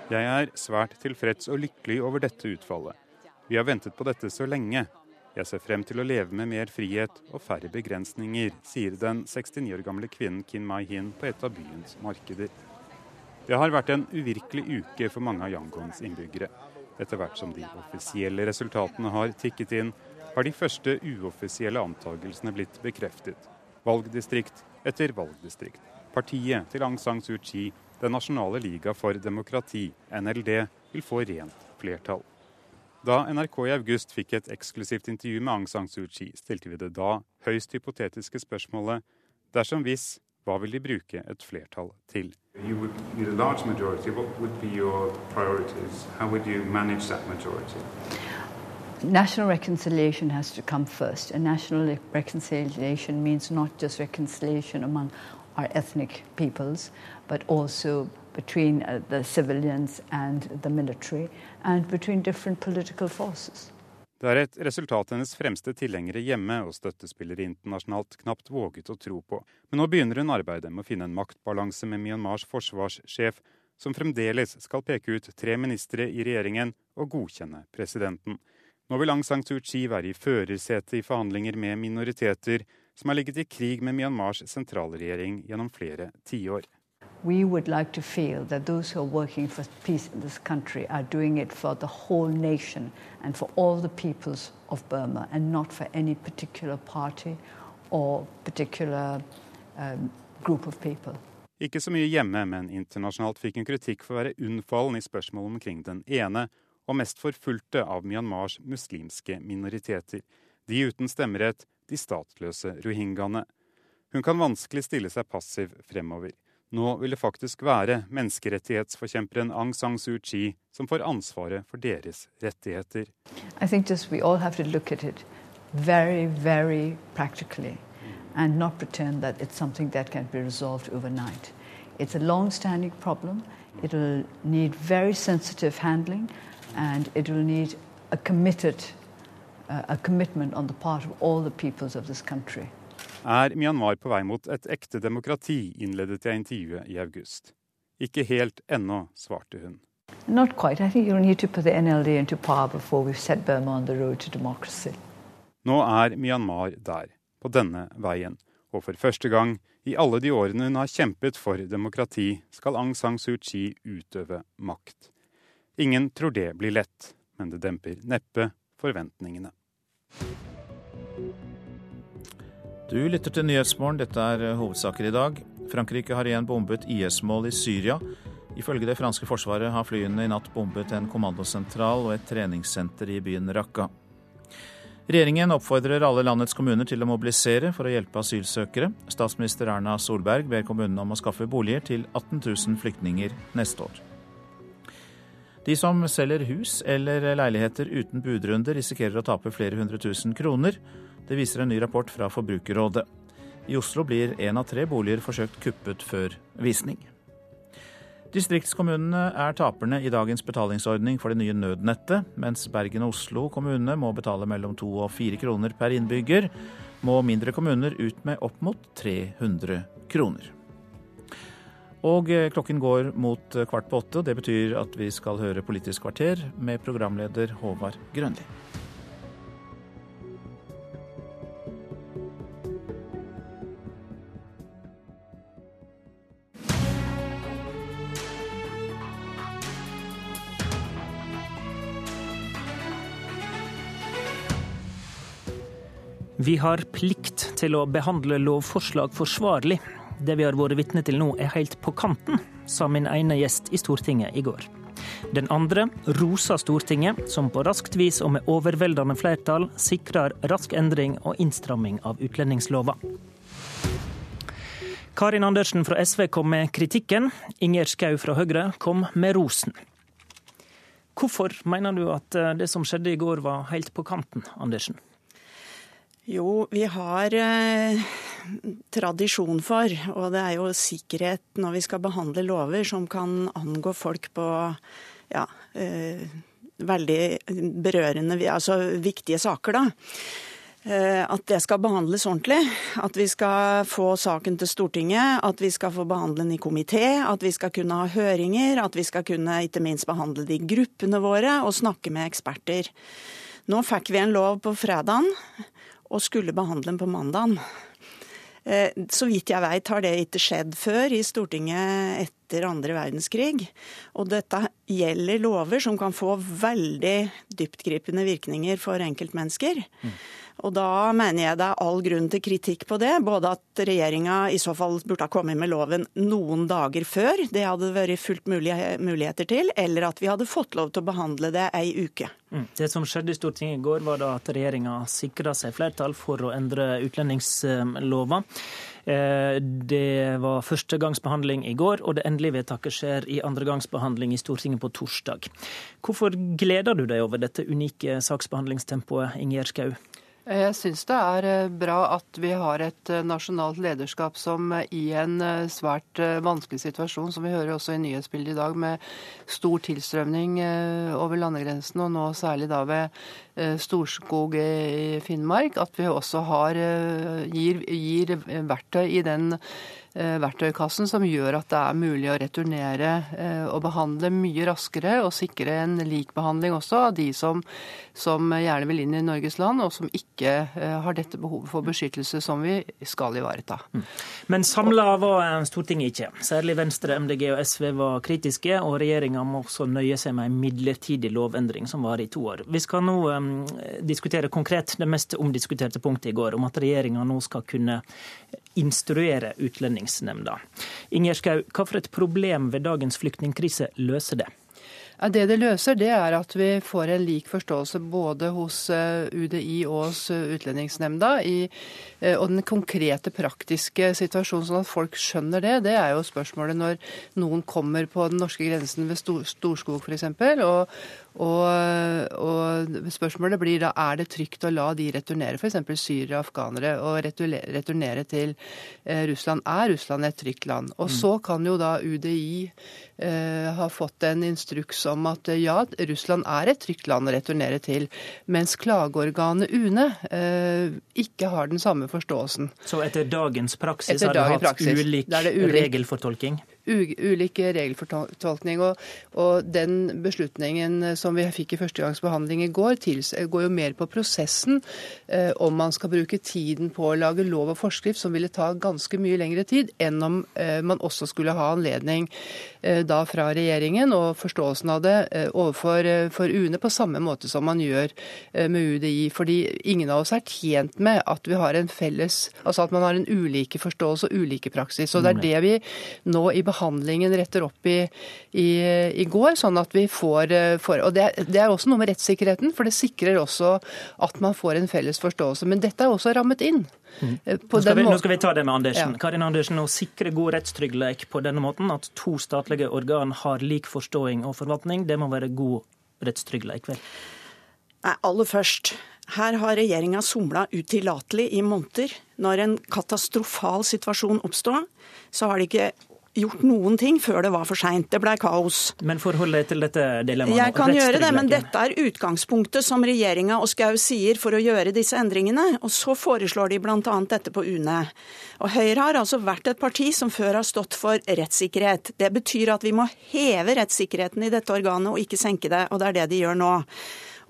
Jeg er svært tilfreds og lykkelig over dette utfallet. Vi har ventet på dette så lenge. Jeg ser frem til å leve med mer frihet og færre begrensninger, sier den 69 år gamle kvinnen Kin Mai-hin på et av byens markeder. Det har vært en uvirkelig uke for mange av Yangons innbyggere. Etter hvert som de offisielle resultatene har tikket inn, har de første uoffisielle antakelsene blitt bekreftet. Valgdistrikt etter valgdistrikt. Partiet til Aung San Suu Kyi, Den nasjonale liga for demokrati, NLD, vil få rent flertall. Da NRK i august fikk et eksklusivt intervju med Aung San Suu Kyi, stilte vi det da høyst hypotetiske spørsmålet dersom hvis, hva vil de bruke et flertall til? National reconciliation has to come first, and national reconciliation means not just reconciliation among our ethnic peoples, but also between uh, the civilians and the military, and between different political forces. Det er et resultat hennes fremste tilhengere hjemme og støttespillere internasjonalt knapt våget å tro på. Men nå begynner hun arbeidet med å finne en maktbalanse med Myanmars forsvarssjef, som fremdeles skal peke ut tre ministre i regjeringen og godkjenne presidenten. Nå vil Aung San Suu Kyi være i førersetet i forhandlinger med minoriteter, som har ligget i krig med Myanmars sentralregjering gjennom flere tiår. We would like to feel that those who are working for peace in this country are doing it for the whole nation and for all the peoples of Burma and not for any particular party or particular um, group of people. Ikke så mye hjemme, men internasjonalt fikk hun kritikk for å være unnfallen i spørsmål omkring den ene og mest forfulgte av Myanmars muslimske minoriteter. De uten stemmerett, de statsløse rohingyaene. Hun kan vanskelig stille seg passiv fremover. Nå vil det faktisk være menneskerettighetsforkjemperen Aung San Suu Kyi som får ansvaret for deres rettigheter. Very, very practically and not pretend that it's something that can be resolved overnight. It's a long-standing problem. It will need very sensitive handling and it will need a committed, Er Myanmar på vei mot et ekte demokrati, innledet jeg intervjuet i august. Ikke helt ennå, svarte hun. Not quite. I think you need to put the NLD into power before we've set Burma on the road to democracy. Nå er Myanmar der, på denne veien. Og for første gang i alle de årene hun har kjempet for demokrati, skal Aung San Suu Kyi utøve makt. Ingen tror det blir lett, men det demper neppe forventningene. Du lytter til Nyhetsmorgen, dette er eh, hovedsaker i dag. Frankrike har igjen bombet IS-mål i Syria. Ifølge det franske forsvaret har flyene i natt bombet en kommandosentral og et treningssenter i byen Raqqa. Regjeringen oppfordrer alle landets kommuner til å mobilisere for å hjelpe asylsøkere. Statsminister Erna Solberg ber kommunene om å skaffe boliger til 18 000 flyktninger neste år. De som selger hus eller leiligheter uten budrunde, risikerer å tape flere hundre tusen kroner. Det viser en ny rapport fra Forbrukerrådet. I Oslo blir én av tre boliger forsøkt kuppet før visning. Distriktskommunene er taperne i dagens betalingsordning for det nye nødnettet. Mens Bergen og Oslo kommune må betale mellom to og fire kroner per innbygger, må mindre kommuner ut med opp mot 300 kroner. Og eh, klokken går mot kvart på åtte. Det betyr at vi skal høre Politisk kvarter med programleder Håvard Grønli. Vi har plikt til å behandle lovforslag forsvarlig. Det vi har vært vitne til nå er helt på kanten, sa min ene gjest i Stortinget i går. Den andre rosa Stortinget, som på raskt vis og med overveldende flertall sikrer rask endring og innstramming av utlendingslova. Karin Andersen fra SV kom med kritikken. Ingjerd Schou fra Høyre kom med rosen. Hvorfor mener du at det som skjedde i går var helt på kanten, Andersen? Jo, vi har eh, tradisjon for, og det er jo sikkerhet når vi skal behandle lover som kan angå folk på ja, eh, veldig berørende, altså viktige saker, da. Eh, at det skal behandles ordentlig. At vi skal få saken til Stortinget, at vi skal få behandle den i komité, at vi skal kunne ha høringer, at vi skal kunne ikke minst behandle de gruppene våre og snakke med eksperter. Nå fikk vi en lov på fredagen og skulle behandle den på mandagen. Eh, så vidt jeg veit har det ikke skjedd før i Stortinget etter andre verdenskrig. Og dette gjelder lover som kan få veldig dyptgripende virkninger for enkeltmennesker. Mm. Og da mener jeg det er all grunn til kritikk på det. Både at regjeringa i så fall burde ha kommet med loven noen dager før, det hadde vært fullt muligheter til, eller at vi hadde fått lov til å behandle det ei uke. Mm. Det som skjedde i Stortinget i går, var da at regjeringa sikra seg flertall for å endre utlendingslova. Eh, det var førstegangsbehandling i går, og det endelige vedtaket skjer i andregangsbehandling i Stortinget på torsdag. Hvorfor gleder du deg over dette unike saksbehandlingstempoet, Ingjerd Schou? Jeg syns det er eh, bra at vi har et eh, nasjonalt lederskap som eh, i en svært vanskelig situasjon, som vi hører også i nyhetsbildet i dag, med stor tilstrømning over landegrensen, og nå særlig da ved Storskog i Finnmark, at vi også har, gir, gir verktøy i den Eh, verktøykassen som gjør at det er mulig å returnere eh, og behandle mye raskere, og sikre en lik behandling også av de som, som gjerne vil inn i Norges land, og som ikke eh, har dette behovet for beskyttelse som vi skal ivareta. Mm. Men samla var Stortinget ikke. Særlig Venstre, MDG og SV var kritiske, og regjeringa må også nøye seg med en midlertidig lovendring som varer i to år. Vi skal nå diskutere konkret det mest omdiskuterte punktet i går, om at regjeringa nå skal kunne instruere Utlendingsnemnda. Inger Skau, hva for et problem ved dagens flyktningkrise løser det? Det det løser, det er at vi får en lik forståelse både hos eh, UDI og hos eh, Utlendingsnemnda. I, eh, og den konkrete, praktiske situasjonen, sånn at folk skjønner det, det er jo spørsmålet når noen kommer på den norske grensen ved Storskog f.eks. Og, og, og, spørsmålet blir da er det trygt å la de returnere, f.eks. syrere og afghanere, og returnere til eh, Russland. Er Russland et trygt land? Og mm. så kan jo da UDI eh, ha fått en instruks om at eh, ja, Russland er et trygt land å returnere til, mens klageorganet UNE eh, ikke har den samme forståelsen. Så etter dagens praksis etter har det hatt ulik, ulik regelfortolking? Ulik regelfortolkning. Og, og, den beslutningen som vi fikk i første gangs behandling i går, går jo mer på prosessen. Eh, om man skal bruke tiden på å lage lov og forskrift, som ville ta ganske mye lengre tid, enn om eh, man også skulle ha anledning eh, da fra regjeringen og forståelsen av det eh, overfor eh, for UNE på samme måte som man gjør eh, med UDI. Fordi ingen av oss er tjent med at vi har en felles, altså at man har en ulike forståelse og ulike praksis. Og det er det vi nå i behandlingen behandlingen retter opp i, i, i går, sånn at vi får, eh, får Og det, det, er også noe med rettssikkerheten, for det sikrer også at man får en felles forståelse. Men dette er også rammet inn. Mm. Nå, skal vi, nå, skal vi, ta det med Andersen. Ja. Karin Andersen, Å sikre god rettstrygghet på denne måten, at to statlige organ har lik forståing og forvaltning, det må være god rettstrygghet, vel? Nei, aller først. Her har regjeringa somla utillatelig i måneder. Når en katastrofal situasjon oppstår, så har de ikke gjort noen ting før det var for seint. Det ble kaos. Men forhold deg til dette dilemmaet? Jeg kan gjøre det, men dette er utgangspunktet som regjeringa og Schou sier for å gjøre disse endringene. Og så foreslår de bl.a. dette på UNE. Og Høyre har altså vært et parti som før har stått for rettssikkerhet. Det betyr at vi må heve rettssikkerheten i dette organet og ikke senke det, og det er det de gjør nå.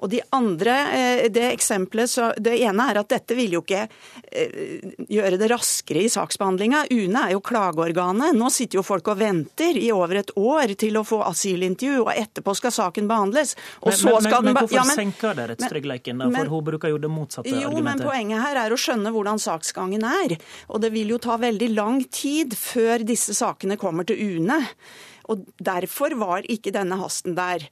Og de andre, eh, Det eksempelet, så det ene er at dette vil jo ikke eh, gjøre det raskere i saksbehandlinga. UNE er jo klageorganet. Nå sitter jo folk og venter i over et år til å få asylintervju, og etterpå skal saken behandles. Og men, men, men, men hvorfor ja, senker det rettstryggleiken? For hun bruker jo det motsatte jo, argumentet. Men poenget her er å skjønne hvordan saksgangen er. Og det vil jo ta veldig lang tid før disse sakene kommer til UNE. Og derfor var ikke denne hasten der.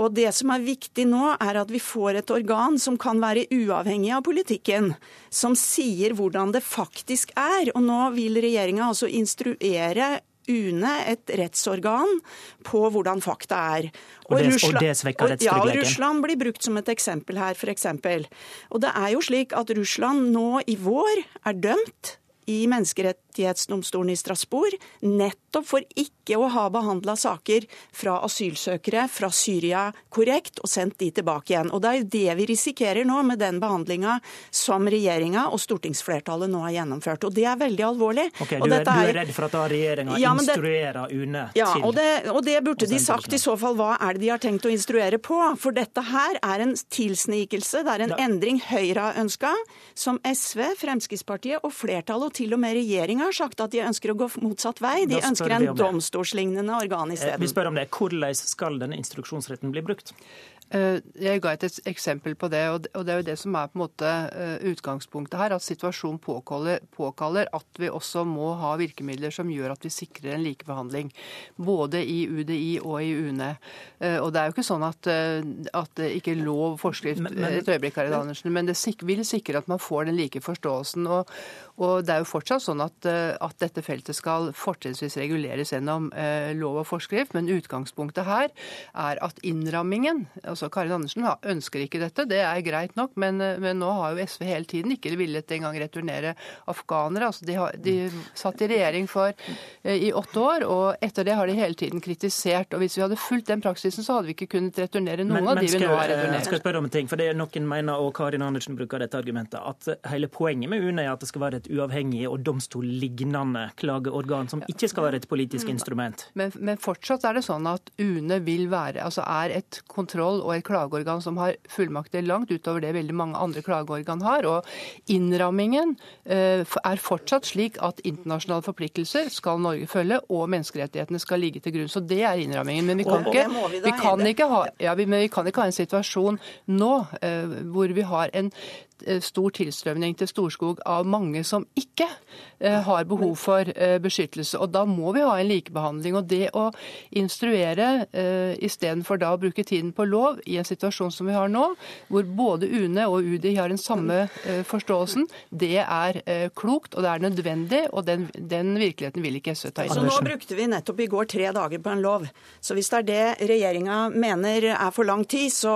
Og det som er viktig nå, er at vi får et organ som kan være uavhengig av politikken. Som sier hvordan det faktisk er. Og nå vil regjeringa altså instruere UNE, et rettsorgan, på hvordan fakta er. Og, og, det, Russland, og det svekker rettstryggheten? Ja, Russland blir brukt som et eksempel her, f.eks. Og det er jo slik at Russland nå i vår er dømt i Menneskerettighetsdomstolen i Strasbourg, nettopp for ikke å ha behandla saker fra asylsøkere fra Syria korrekt og sendt de tilbake igjen. Og Det er jo det vi risikerer nå med den behandlinga som regjeringa og stortingsflertallet nå har gjennomført. Og Det er veldig alvorlig. Ok, Du, er, du er, redd for at da regjeringa ja, instruerer UNE ja, til og det, og det burde de sagt i så fall. Hva er det de har tenkt å instruere på? For dette her er en tilsnikelse, det er en da. endring Høyre har ønska, som SV, Fremskrittspartiet og flertallet og til og med regjeringa har sagt at de ønsker å gå motsatt vei. De ønsker en domstolslignende organ isteden. stedet. vi spør om det. Hvordan skal denne instruksjonsretten bli brukt? Eh, jeg ga et eksempel på det, og det er jo det som er på en måte eh, utgangspunktet her. At situasjonen påkaller, påkaller, at vi også må ha virkemidler som gjør at vi sikrer en likebehandling. Både i UDI og i UNE. Eh, og det er jo ikke sånn at, at det ikke er lov forskrift men, men, et øyeblikk, Karin Andersen, men det vil sikre at man får den like forståelsen. Og, og det er jo fortsatt sånn at, at dette feltet skal fortrinnsvis reguleres gjennom lov og forskrift, men utgangspunktet her er at innrammingen altså altså Karin Andersen ønsker ikke dette, det er greit nok, men, men nå har jo SV hele tiden ikke villet engang returnere afghanere. Altså de, har, de satt i regjering for i åtte år, og etter det har de hele tiden kritisert. og Hvis vi hadde fulgt den praksisen, så hadde vi ikke kunnet returnere noen men, av de vi nå har returnert. Skal jeg spørre om en ting, for det er Noen mener, og Karin Andersen bruker dette argumentet, at hele poenget med UNE er at det skal være et uavhengig og domstollignende klageorgan, som ikke skal være et politisk instrument. Men, men fortsatt er det sånn at UNE vil være, altså er et kontroll- og et klageorgan som har fullmakter langt utover det veldig mange andre klageorgan har. Og innrammingen uh, er fortsatt slik at internasjonale forpliktelser skal Norge følge, og menneskerettighetene skal ligge til grunn. Så det er innrammingen. Men vi kan, ikke, vi kan ikke, ha, ja, vi, vi kan ikke ha en situasjon nå uh, hvor vi har en Eh, stor tilstrømning til Storskog av mange som ikke eh, har behov for eh, beskyttelse. Og Da må vi ha en likebehandling. og Det å instruere istedenfor da å bruke tiden på lov i en situasjon som vi har nå, hvor både UNE og UDI har den samme forståelsen, det er klokt og det er nødvendig. og Den, den virkeligheten vil ikke SV ta inn. Så Nå brukte vi nettopp i går tre dager på en lov. Så hvis det er det regjeringa mener er for lang tid, så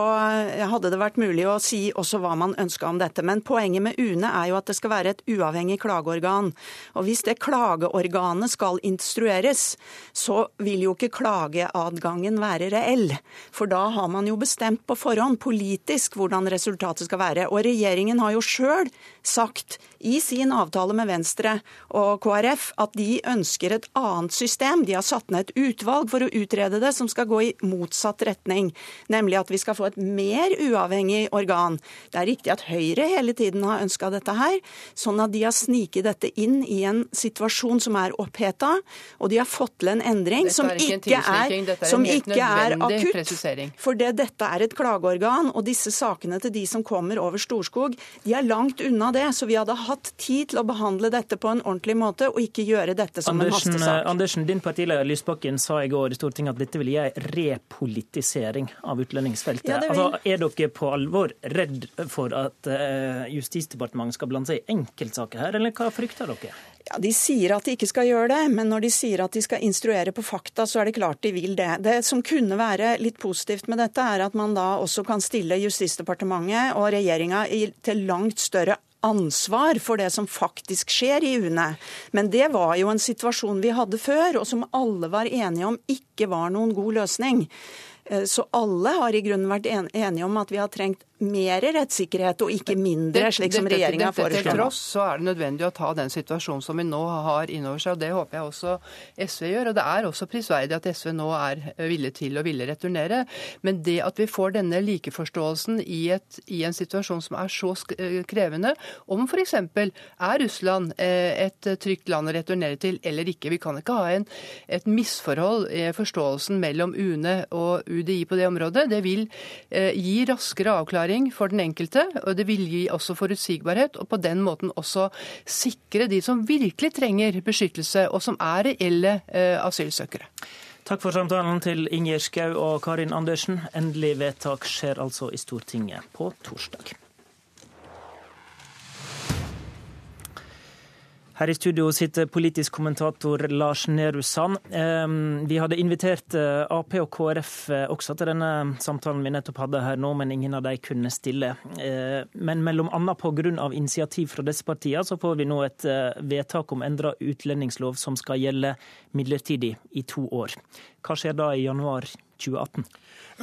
hadde det vært mulig å si også hva man ønska om dette dette. Men poenget med UNE er jo at det skal være et uavhengig klageorgan. Og hvis det klageorganet skal instrueres, så vil jo ikke klageadgangen være reell. For da har man jo bestemt på forhånd politisk hvordan resultatet skal være. Og regjeringen har jo sjøl sagt i sin avtale med Venstre og KrF at de ønsker et annet system. De har satt ned et utvalg for å utrede det, som skal gå i motsatt retning. Nemlig at vi skal få et mer uavhengig organ. Det er riktig at Høyre hele tiden har ønska dette her, sånn at de har sniket dette inn i en situasjon som er oppheta, og de har fått til en endring som ikke, er, er, som ikke er akutt. For det, dette er et klageorgan, og disse sakene til de som kommer over Storskog, de er langt unna det. Så vi hadde hatt tid til å behandle dette på en ordentlig måte, og ikke gjøre dette som Andersen, en hastesak. Andersen, din partileder Lysbakken sa i går i Stortinget at dette vil gi en repolitisering av utlendingsfeltet. Ja, altså, er dere på alvor redd for at uh, Justisdepartementet skal blande seg i enkeltsaker her, eller hva frykter dere? Ja, De sier at de ikke skal gjøre det, men når de sier at de skal instruere på fakta, så er det klart de vil det. Det som kunne være litt positivt med dette, er at man da også kan stille Justisdepartementet og regjeringa til langt større ansvar for det som faktisk skjer i UNE. Men det var jo en situasjon vi hadde før, og som alle var enige om ikke var noen god løsning. Eh, så alle har i grunnen vært enige om at vi har trengt mer rettssikkerhet og ikke mindre, slik som regjeringa foreslår. Til tross så er det nødvendig å ta den situasjonen som vi nå har innover seg, og det håper jeg også SV gjør. Og det er også prisverdig at SV nå er villig til å ville returnere. Men det at vi får denne likeforståelsen i, et, i en situasjon som er så eh, krevende, om f.eks. er Russland eh, et trygt land å returnere til eller ikke. Vi kan ikke ha en, et misforhold i forståelsen mellom UNE og UDI på det området. Det vil eh, gi raskere avklaring avklaring for den enkelte, og det vil gi også forutsigbarhet, og på den måten også sikre de som virkelig trenger beskyttelse, og som er reelle eh, asylsøkere. Takk for samtalen til Ingjerd Schou og Karin Andersen. Endelig vedtak skjer altså i Stortinget på torsdag. Her i studio sitter politisk kommentator Lars Nehru Sand. Vi hadde invitert eh, Ap og KrF eh, også til denne samtalen vi nettopp hadde her nå, men ingen av de kunne stille. Eh, men mellom annet pga. initiativ fra disse partiene, så får vi nå et vedtak om endra utlendingslov som skal gjelde midlertidig i to år. Hva skjer da i januar 2018?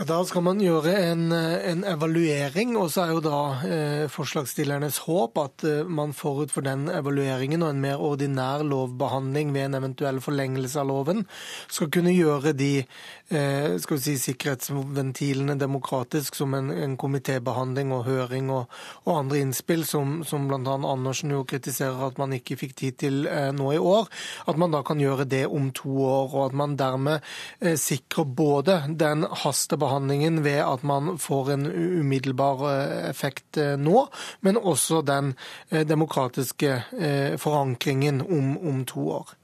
Da skal man gjøre en, en, evaluering, og så er jo da eh, forslagsstillernes håp at eh, man forut for den evalueringen og en mer ordinær lovbehandling ved en eventuell forlengelse av loven, skal kunne gjøre de eh, skal vi si, sikkerhetsventilene demokratisk som en, en komitébehandling og høring og, og, andre innspill, som, som bl.a. Andersen jo kritiserer at man ikke fikk tid til eh, nå i år, at man da kan gjøre det om to år, og at man dermed eh, sikrer både den haste behandlingen ved at man får en umiddelbar eh, effekt eh, nå, men også den eh, demokratiske forankringen om, om to år.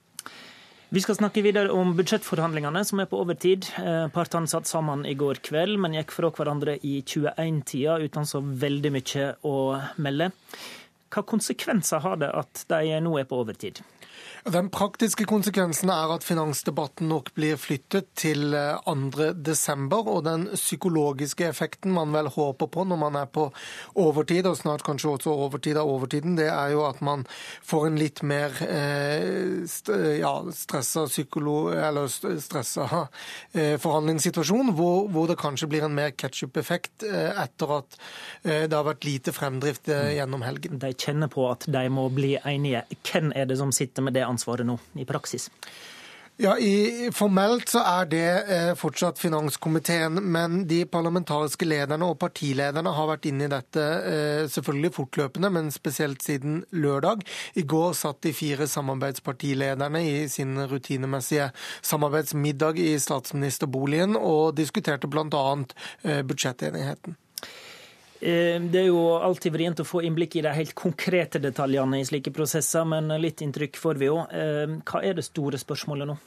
Vi skal snakke videre om budsjettforhandlingene som er på overtid. Partene satt sammen i går kveld, men gikk fra hverandre i 21-tida uten så veldig mye å melde. Hva konsekvenser har det at de nå er på overtid? Den praktiske konsekvensen er at finansdebatten nok blir flyttet til 2.12. Eh, og den psykologiske effekten man vel håper på når man er på overtid, og snart kanskje også overtid av overtiden, det er jo at man får en litt mer eh, ja, stressa stressa eh, forhandlingssituasjon, hvor, hvor, det kanskje blir en mer ketsjup-effekt eh, etter at eh, det har vært lite fremdrift eh, gjennom helgen. De kjenner på at de må bli enige. Hvem er det som sitter med det ansvaret? Ansvaret nå, i praksis? Ja, i, Formelt så er det eh, fortsatt finanskomiteen, men de parlamentariske lederne og partilederne har vært inne i dette eh, selvfølgelig fortløpende, men spesielt siden lørdag. I går satt de fire samarbeidspartilederne i sin rutinemessige samarbeidsmiddag i statsministerboligen og diskuterte bl.a. Eh, budsjettenigheten. Eh, det er jo alltid vrient å få innblikk i de helt konkrete detaljene i slike prosesser, men litt inntrykk får vi jo. Eh, hva er det store spørsmålet nå?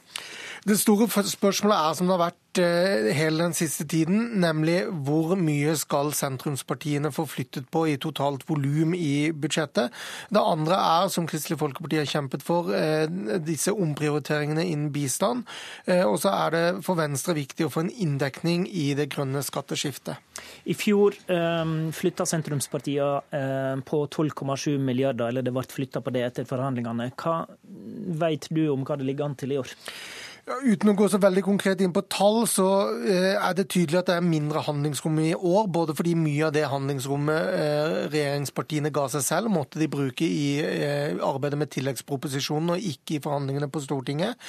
Det store spørsmålet er som det har vært Eh, hele den siste tiden, nemlig hvor mye skal sentrumspartiene få flyttet på i totalt volum i budsjettet. Det andre er, som Kristelig Folkeparti har kjempet for, eh, disse omprioriteringene innen bistand. Eh, og så er det for Venstre viktig å få en inndekning i det grønne skatteskiftet. I fjor flytta sentrumspartiene på 12,7 milliarder, eller det ble flytta på det etter forhandlingene. Hva vet du om hva det ligger an til i år? Uten å gå så veldig konkret inn på tall, så eh, er det tydelig at det er mindre handlingsrom i år. Både fordi mye av det handlingsrommet eh, regjeringspartiene ga seg selv, måtte de bruke i eh, arbeidet med tilleggsproposisjonen og ikke i forhandlingene på Stortinget.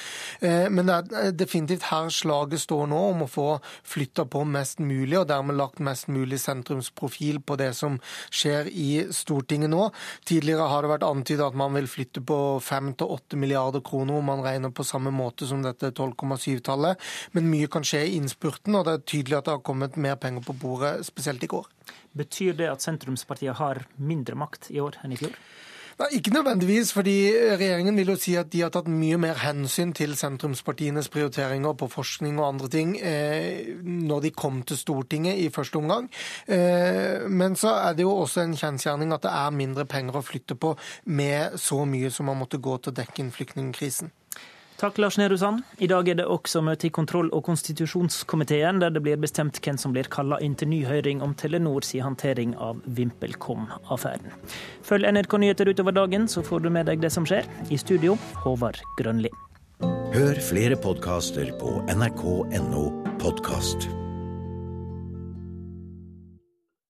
Men det er definitivt her slaget står nå, om å få flytta på mest mulig, og dermed lagt mest mulig sentrumsprofil på det som skjer i Stortinget nå. Tidligere har det vært antydet at man vil flytte på 5-8 milliarder kroner, om man regner på samme måte som dette 12,7-tallet. Men mye kan skje i innspurten, og det er tydelig at det har kommet mer penger på bordet, spesielt i går. Betyr det at sentrumspartiene har mindre makt i år enn i fjor? Nei, Ikke nødvendigvis, fordi regjeringen vil jo si at de har tatt mye mer hensyn til sentrumspartienes prioriteringer på forskning og andre ting eh, når de kom til Stortinget i første omgang. Eh, men så er det jo også en kjensgjerning at det er mindre penger å flytte på med så mye som man måtte gå til å dekke inn flyktningkrisen. Takk, Lars Nehru Sand. I dag er det også møte i kontroll- og konstitusjonskomiteen, der det blir bestemt hvem som blir kalla inn til ny høring om Telenors håndtering av VimpelCom-affæren. Følg NRK Nyheter utover dagen, så får du med deg det som skjer. I studio, Håvard Grønli. Hør flere podkaster på nrk.no podkast.